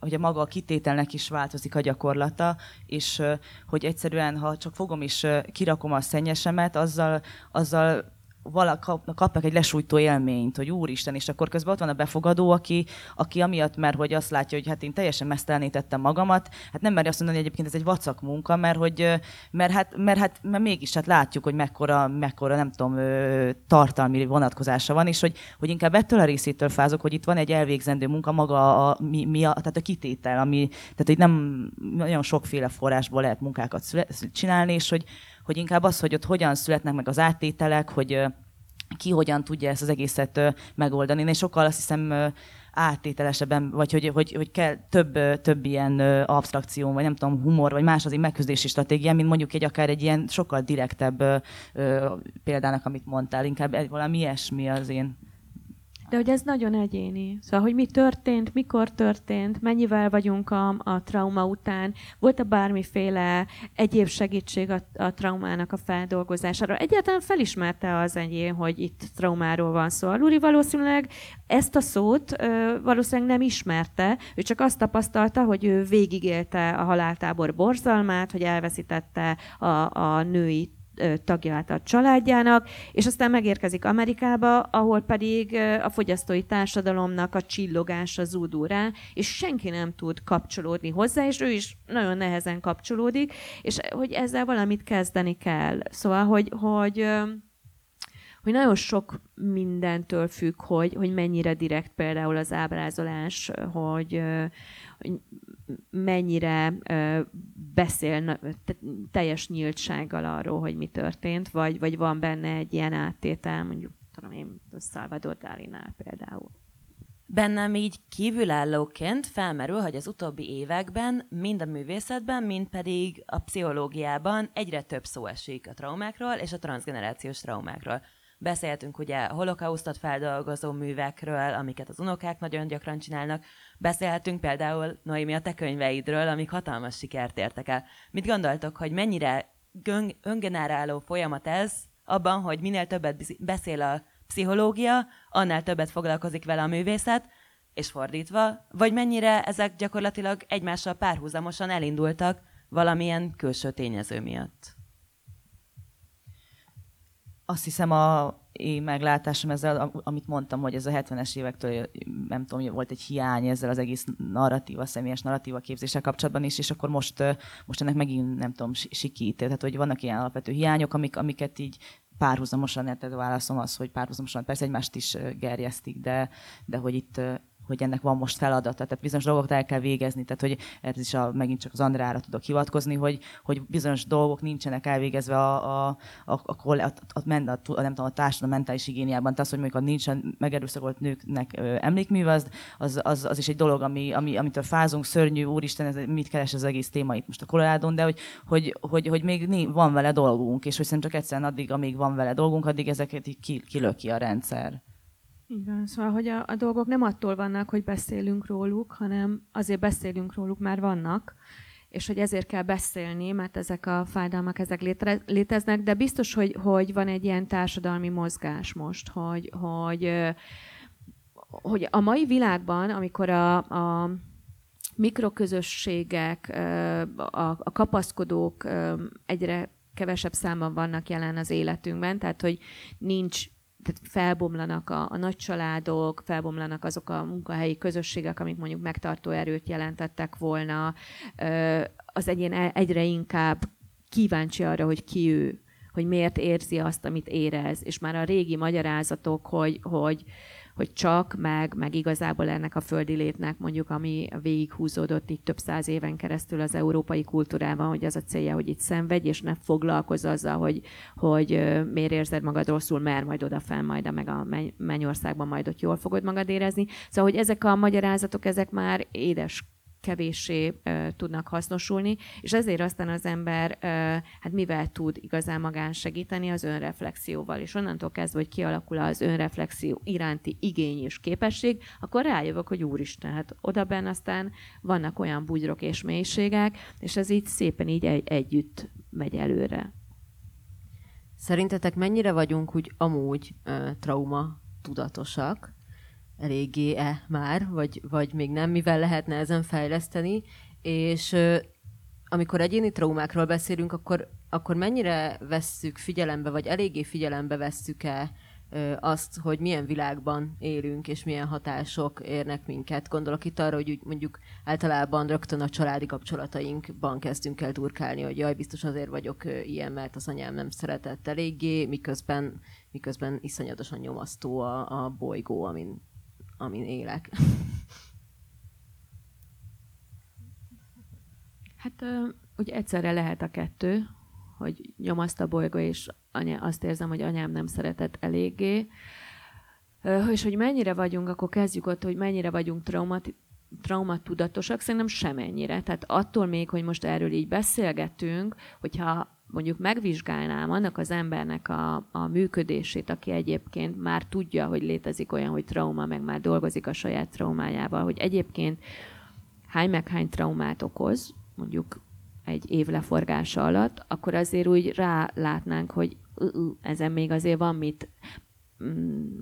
hogy a maga a kitételnek is változik a gyakorlata, és hogy egyszerűen, ha csak fogom és kirakom a szennyesemet, azzal, azzal kapnak egy lesújtó élményt, hogy úristen, és akkor közben ott van a befogadó, aki, aki amiatt, mert hogy azt látja, hogy hát én teljesen mesztelenítettem magamat, hát nem meri azt mondani, hogy egyébként ez egy vacak munka, mert hogy, mert hát, mert hát mert mégis hát látjuk, hogy mekkora, mekkora nem tudom, tartalmi vonatkozása van, és hogy, hogy inkább ettől a részétől fázok, hogy itt van egy elvégzendő munka, maga a, mi, mi a, tehát a kitétel, ami, tehát hogy nem nagyon sokféle forrásból lehet munkákat csinálni, és hogy, hogy inkább az, hogy ott hogyan születnek meg az áttételek, hogy ki hogyan tudja ezt az egészet megoldani. Én sokkal azt hiszem áttételesebben, vagy hogy, hogy, hogy kell több, több ilyen abstrakció, vagy nem tudom, humor, vagy más az egy megküzdési stratégia, mint mondjuk egy akár egy ilyen sokkal direktebb példának, amit mondtál, inkább valami ilyesmi az én De hogy ez nagyon egyéni. Szóval, hogy mi történt, mikor történt, mennyivel vagyunk a, a trauma után, volt-e bármiféle egyéb segítség a, a traumának a feldolgozására. Egyáltalán felismerte az enyém, hogy itt traumáról van szó. A Luri valószínűleg ezt a szót ö, valószínűleg nem ismerte, ő csak azt tapasztalta, hogy ő végigélte a haláltábor borzalmát, hogy elveszítette a, a női tagját a családjának, és aztán megérkezik Amerikába, ahol pedig a fogyasztói társadalomnak a csillogása zúdul rá, és senki nem tud kapcsolódni hozzá, és ő is nagyon nehezen kapcsolódik, és hogy ezzel valamit kezdeni kell. Szóval, hogy, hogy hogy nagyon sok mindentől függ, hogy, hogy mennyire direkt például az ábrázolás, hogy, hogy mennyire beszél teljes nyíltsággal arról, hogy mi történt, vagy, vagy van benne egy ilyen áttétel, mondjuk tudom én, Salvador Dalinál például. Bennem így kívülállóként felmerül, hogy az utóbbi években mind a művészetben, mind pedig a pszichológiában egyre több szó esik a traumákról és a transgenerációs traumákról. Beszéltünk ugye holokausztot feldolgozó művekről, amiket az unokák nagyon gyakran csinálnak. Beszélhetünk például, Noémi, a te könyveidről, amik hatalmas sikert értek el. Mit gondoltok, hogy mennyire öngeneráló folyamat ez abban, hogy minél többet beszél a pszichológia, annál többet foglalkozik vele a művészet, és fordítva, vagy mennyire ezek gyakorlatilag egymással párhuzamosan elindultak valamilyen külső tényező miatt? Azt hiszem a én meglátásom ezzel, amit mondtam, hogy ez a 70-es évektől, nem tudom, volt egy hiány ezzel az egész narratíva, személyes narratíva képzéssel kapcsolatban is, és akkor most, most ennek megint, nem tudom, sikít. Tehát, hogy vannak ilyen alapvető hiányok, amik, amiket így párhuzamosan, tehát a válaszom az, hogy párhuzamosan persze egymást is gerjesztik, de, de hogy itt hogy ennek van most feladata, tehát bizonyos dolgokat el kell végezni, tehát hogy ez is a, megint csak az Andrára tudok hivatkozni, hogy, hogy bizonyos dolgok nincsenek elvégezve a, a, a, a, a, a, a, a, nem tudom, a társadalom mentális higiéniában, tehát hogy mondjuk a nincsen megerőszakolt nőknek ö, emlékmű, az, az, az, is egy dolog, ami, ami, amitől fázunk, szörnyű, úristen, ez, mit keres az egész téma itt most a Colorado-n, de hogy, hogy, hogy, hogy még van vele dolgunk, és hogy szerintem csak egyszerűen addig, amíg van vele dolgunk, addig ezeket így kilöki a rendszer. Igen, szóval, hogy a, a dolgok nem attól vannak, hogy beszélünk róluk, hanem azért beszélünk róluk, már vannak, és hogy ezért kell beszélni, mert ezek a fájdalmak ezek létre, léteznek, de biztos, hogy, hogy van egy ilyen társadalmi mozgás most, hogy, hogy, hogy a mai világban, amikor a, a mikroközösségek, a, a kapaszkodók egyre kevesebb számban vannak jelen az életünkben, tehát hogy nincs tehát felbomlanak a, a nagy családok, felbomlanak azok a munkahelyi közösségek, amik mondjuk megtartó erőt jelentettek volna. Az egyén e, egyre inkább kíváncsi arra, hogy ki ő, hogy miért érzi azt, amit érez, és már a régi magyarázatok, hogy, hogy, hogy csak, meg, meg igazából ennek a földi létnek, mondjuk, ami végighúzódott itt több száz éven keresztül az európai kultúrában, hogy az a célja, hogy itt szenvedj, és ne foglalkozz azzal, hogy, hogy miért érzed magad rosszul, mert majd odafel, majd a meg a mennyországban majd ott jól fogod magad érezni. Szóval, hogy ezek a magyarázatok, ezek már édes kevéssé tudnak hasznosulni, és ezért aztán az ember, hát mivel tud igazán magán segíteni az önreflexióval, és onnantól kezdve, hogy kialakul az önreflexió iránti igény és képesség, akkor rájövök, hogy úristen, hát oda benne aztán vannak olyan bugyrok és mélységek, és ez így szépen így egy, együtt megy előre. Szerintetek mennyire vagyunk úgy amúgy uh, trauma tudatosak, eléggé-e már, vagy, vagy még nem, mivel lehetne ezen fejleszteni, és amikor egyéni traumákról beszélünk, akkor, akkor mennyire vesszük figyelembe, vagy eléggé figyelembe vesszük-e azt, hogy milyen világban élünk, és milyen hatások érnek minket. Gondolok itt arra, hogy mondjuk általában rögtön a családi kapcsolatainkban kezdünk el turkálni, hogy jaj, biztos azért vagyok ilyen, mert az anyám nem szeretett eléggé, miközben, miközben iszonyatosan nyomasztó a, a bolygó, amin amin élek. Hát ugye egyszerre lehet a kettő, hogy nyomaszt a bolygó, és anya, azt érzem, hogy anyám nem szeretett eléggé. És hogy mennyire vagyunk, akkor kezdjük ott, hogy mennyire vagyunk traumat, traumatudatosak, szerintem semennyire. Tehát attól még, hogy most erről így beszélgetünk, hogyha mondjuk megvizsgálnám annak az embernek a, a működését, aki egyébként már tudja, hogy létezik olyan, hogy trauma, meg már dolgozik a saját traumájával, hogy egyébként hány meg hány traumát okoz, mondjuk egy év leforgása alatt, akkor azért úgy rálátnánk, hogy ezen még azért van mit mm,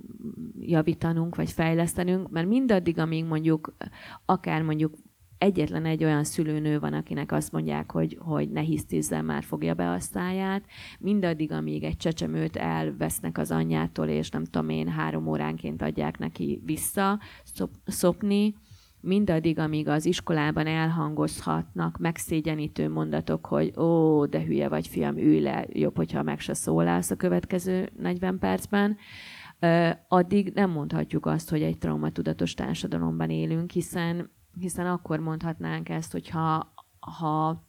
javítanunk, vagy fejlesztenünk, mert mindaddig, amíg mondjuk akár mondjuk egyetlen egy olyan szülőnő van, akinek azt mondják, hogy, hogy ne hisztizzel, már fogja be a száját. Mindaddig, amíg egy csecsemőt elvesznek az anyjától, és nem tudom én, három óránként adják neki vissza szop, szopni, mindaddig, amíg az iskolában elhangozhatnak megszégyenítő mondatok, hogy ó, de hülye vagy fiam, ülj le, jobb, hogyha meg se szólalsz a következő 40 percben, addig nem mondhatjuk azt, hogy egy traumatudatos társadalomban élünk, hiszen hiszen akkor mondhatnánk ezt, hogyha ha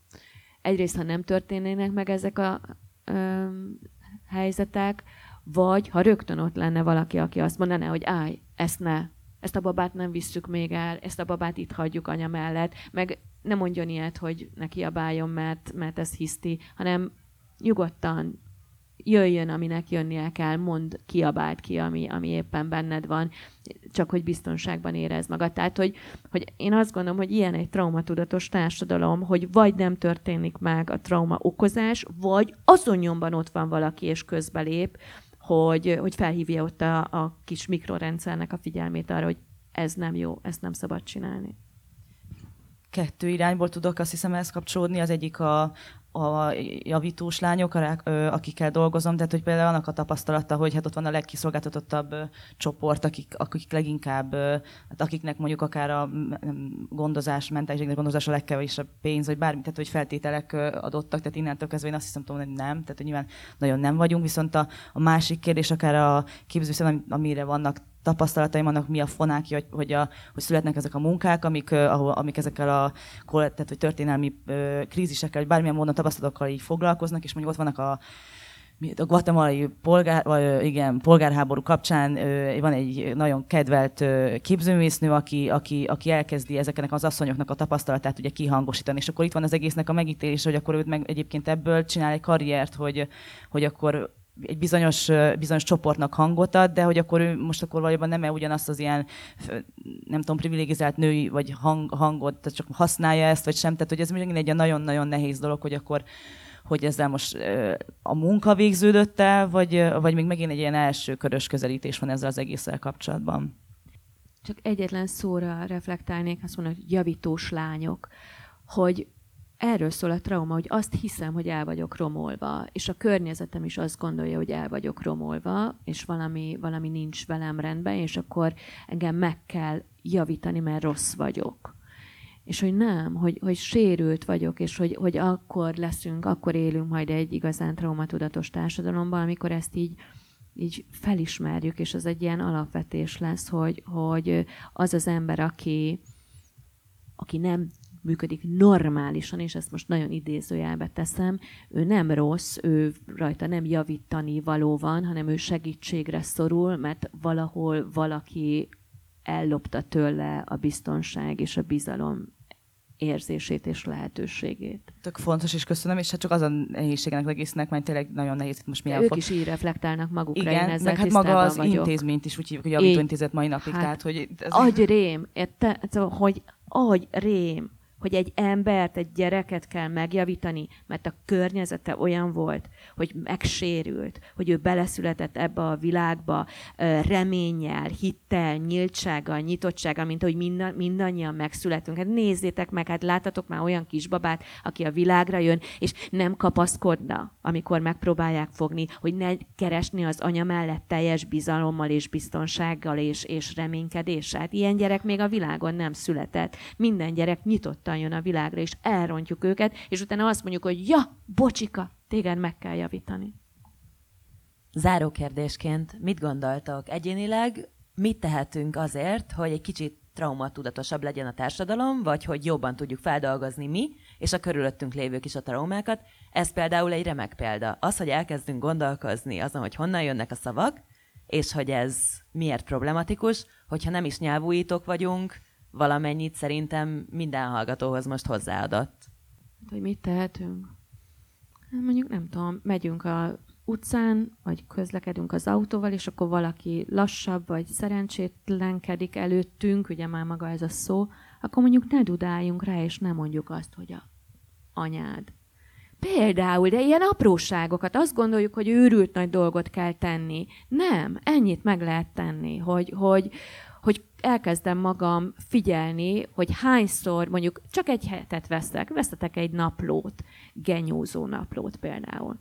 egyrészt, ha nem történnének meg ezek a ö, helyzetek, vagy ha rögtön ott lenne valaki, aki azt mondaná, hogy állj, ezt ne, ezt a babát nem visszük még el, ezt a babát itt hagyjuk anya mellett, meg nem mondjon ilyet, hogy ne kiabáljon, mert, mert ez hiszti, hanem nyugodtan jöjjön, aminek jönnie kell, mond, kiabált ki, ami, ami éppen benned van, csak hogy biztonságban érez magad. Tehát, hogy, hogy én azt gondolom, hogy ilyen egy traumatudatos társadalom, hogy vagy nem történik meg a trauma okozás, vagy azon nyomban ott van valaki és közbelép, hogy, hogy felhívja ott a, a kis mikrorendszernek a figyelmét arra, hogy ez nem jó, ezt nem szabad csinálni kettő irányból tudok azt hiszem ezt kapcsolódni. Az egyik a, a javítós lányok, akikkel dolgozom, tehát hogy például annak a tapasztalata, hogy hát ott van a legkiszolgáltatottabb csoport, akik, akik leginkább, hát akiknek mondjuk akár a gondozás, mentális gondozás a legkevesebb pénz, vagy bármi, tehát hogy feltételek adottak, tehát innentől kezdve én azt hiszem, hogy nem, tehát hogy nyilván nagyon nem vagyunk, viszont a, a másik kérdés akár a képzőszem, amire vannak tapasztalataim annak mi a fonákja, hogy, hogy, a, hogy születnek ezek a munkák, amik, ahol, amik ezekkel a tehát, hogy történelmi krízisekkel, vagy bármilyen módon tapasztalatokkal így foglalkoznak, és mondjuk ott vannak a a guatemalai polgár, vagy, igen, polgárháború kapcsán van egy nagyon kedvelt képzőmésznő, aki, aki, aki elkezdi ezeknek az asszonyoknak a tapasztalatát ugye kihangosítani, és akkor itt van az egésznek a megítélése, hogy akkor őt meg egyébként ebből csinál egy karriert, hogy, hogy akkor egy bizonyos, bizonyos csoportnak hangot ad, de hogy akkor ő most akkor valójában nem-e ugyanazt az ilyen, nem tudom, privilegizált női vagy hang, hangot, csak használja ezt, vagy sem. Tehát, hogy ez még egy nagyon-nagyon nehéz dolog, hogy akkor hogy ezzel most a munka végződött el, vagy, vagy még megint egy ilyen első körös közelítés van ezzel az egésszel kapcsolatban. Csak egyetlen szóra reflektálnék, azt mondom, hogy javítós lányok, hogy erről szól a trauma, hogy azt hiszem, hogy el vagyok romolva, és a környezetem is azt gondolja, hogy el vagyok romolva, és valami, valami nincs velem rendben, és akkor engem meg kell javítani, mert rossz vagyok. És hogy nem, hogy, hogy sérült vagyok, és hogy, hogy akkor leszünk, akkor élünk majd egy igazán traumatudatos társadalomban, amikor ezt így, így felismerjük, és az egy ilyen alapvetés lesz, hogy, hogy az az ember, aki, aki nem működik normálisan, és ezt most nagyon idézőjelbe teszem, ő nem rossz, ő rajta nem javítani való van, hanem ő segítségre szorul, mert valahol valaki ellopta tőle a biztonság és a bizalom érzését és lehetőségét. Tök fontos, és köszönöm, és hát csak az a nehézségenek az egésznek, mert tényleg nagyon nehéz itt most mi Ők fog... is így reflektálnak magukra, Igen, én meg hát maga az vagyok. intézményt is úgy hívjuk, hogy javítóintézet mai napig, hát, tehát hogy... Ez... Agy rém, érte? Szóval, hogy agy rém, hogy egy embert, egy gyereket kell megjavítani, mert a környezete olyan volt, hogy megsérült, hogy ő beleszületett ebbe a világba reménnyel, hittel, nyíltsággal, nyitottsággal, mint hogy minden, mindannyian megszületünk. Hát nézzétek meg, hát láttatok már olyan kisbabát, aki a világra jön, és nem kapaszkodna, amikor megpróbálják fogni, hogy ne keresni az anya mellett teljes bizalommal és biztonsággal és, és reménykedéssel. Hát ilyen gyerek még a világon nem született. Minden gyerek nyitottan nyugodtan jön a világra, és elrontjuk őket, és utána azt mondjuk, hogy ja, bocsika, téged meg kell javítani. Záró kérdésként, mit gondoltok egyénileg, mit tehetünk azért, hogy egy kicsit traumatudatosabb legyen a társadalom, vagy hogy jobban tudjuk feldolgozni mi, és a körülöttünk lévők is a traumákat. Ez például egy remek példa. Az, hogy elkezdünk gondolkozni azon, hogy honnan jönnek a szavak, és hogy ez miért problematikus, hogyha nem is nyelvújítók vagyunk, valamennyit szerintem minden hallgatóhoz most hozzáadott. Hogy mit tehetünk? mondjuk nem tudom, megyünk a utcán, vagy közlekedünk az autóval, és akkor valaki lassabb, vagy szerencsétlenkedik előttünk, ugye már maga ez a szó, akkor mondjuk ne dudáljunk rá, és ne mondjuk azt, hogy a anyád. Például, de ilyen apróságokat, azt gondoljuk, hogy őrült nagy dolgot kell tenni. Nem, ennyit meg lehet tenni, hogy, hogy, hogy elkezdem magam figyelni, hogy hányszor, mondjuk csak egy hetet vesztek, vesztetek egy naplót, genyózó naplót például.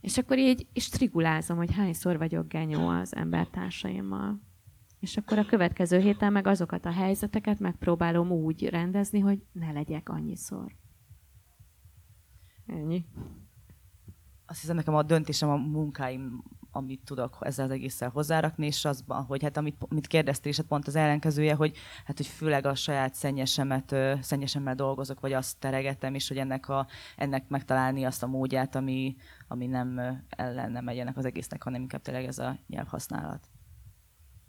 És akkor így és trigulázom, hogy hányszor vagyok genyó az embertársaimmal. És akkor a következő héten meg azokat a helyzeteket megpróbálom úgy rendezni, hogy ne legyek annyiszor. Ennyi. Azt hiszem, nekem a döntésem a munkáim, amit tudok ezzel az egésszel hozzárakni, és azban, hogy hát amit, amit kérdeztél, és hát pont az ellenkezője, hogy hát hogy főleg a saját szennyesemet, szennyesemmel dolgozok, vagy azt teregetem, és hogy ennek, a, ennek megtalálni azt a módját, ami, ami nem ellene megy ennek az egésznek, hanem inkább tényleg ez a nyelvhasználat.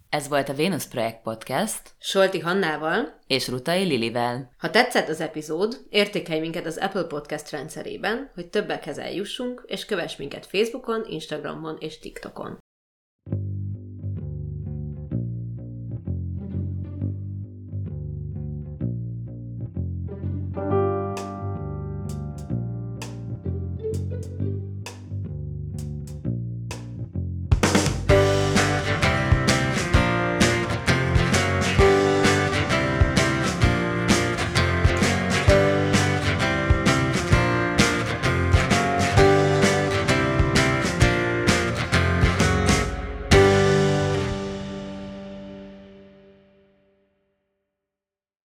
Ez volt a Vénusz Projekt Podcast Solti Hannával és Rutai Lilivel. Ha tetszett az epizód, értékelj minket az Apple Podcast rendszerében, hogy többekhez eljussunk, és kövess minket Facebookon, Instagramon és TikTokon.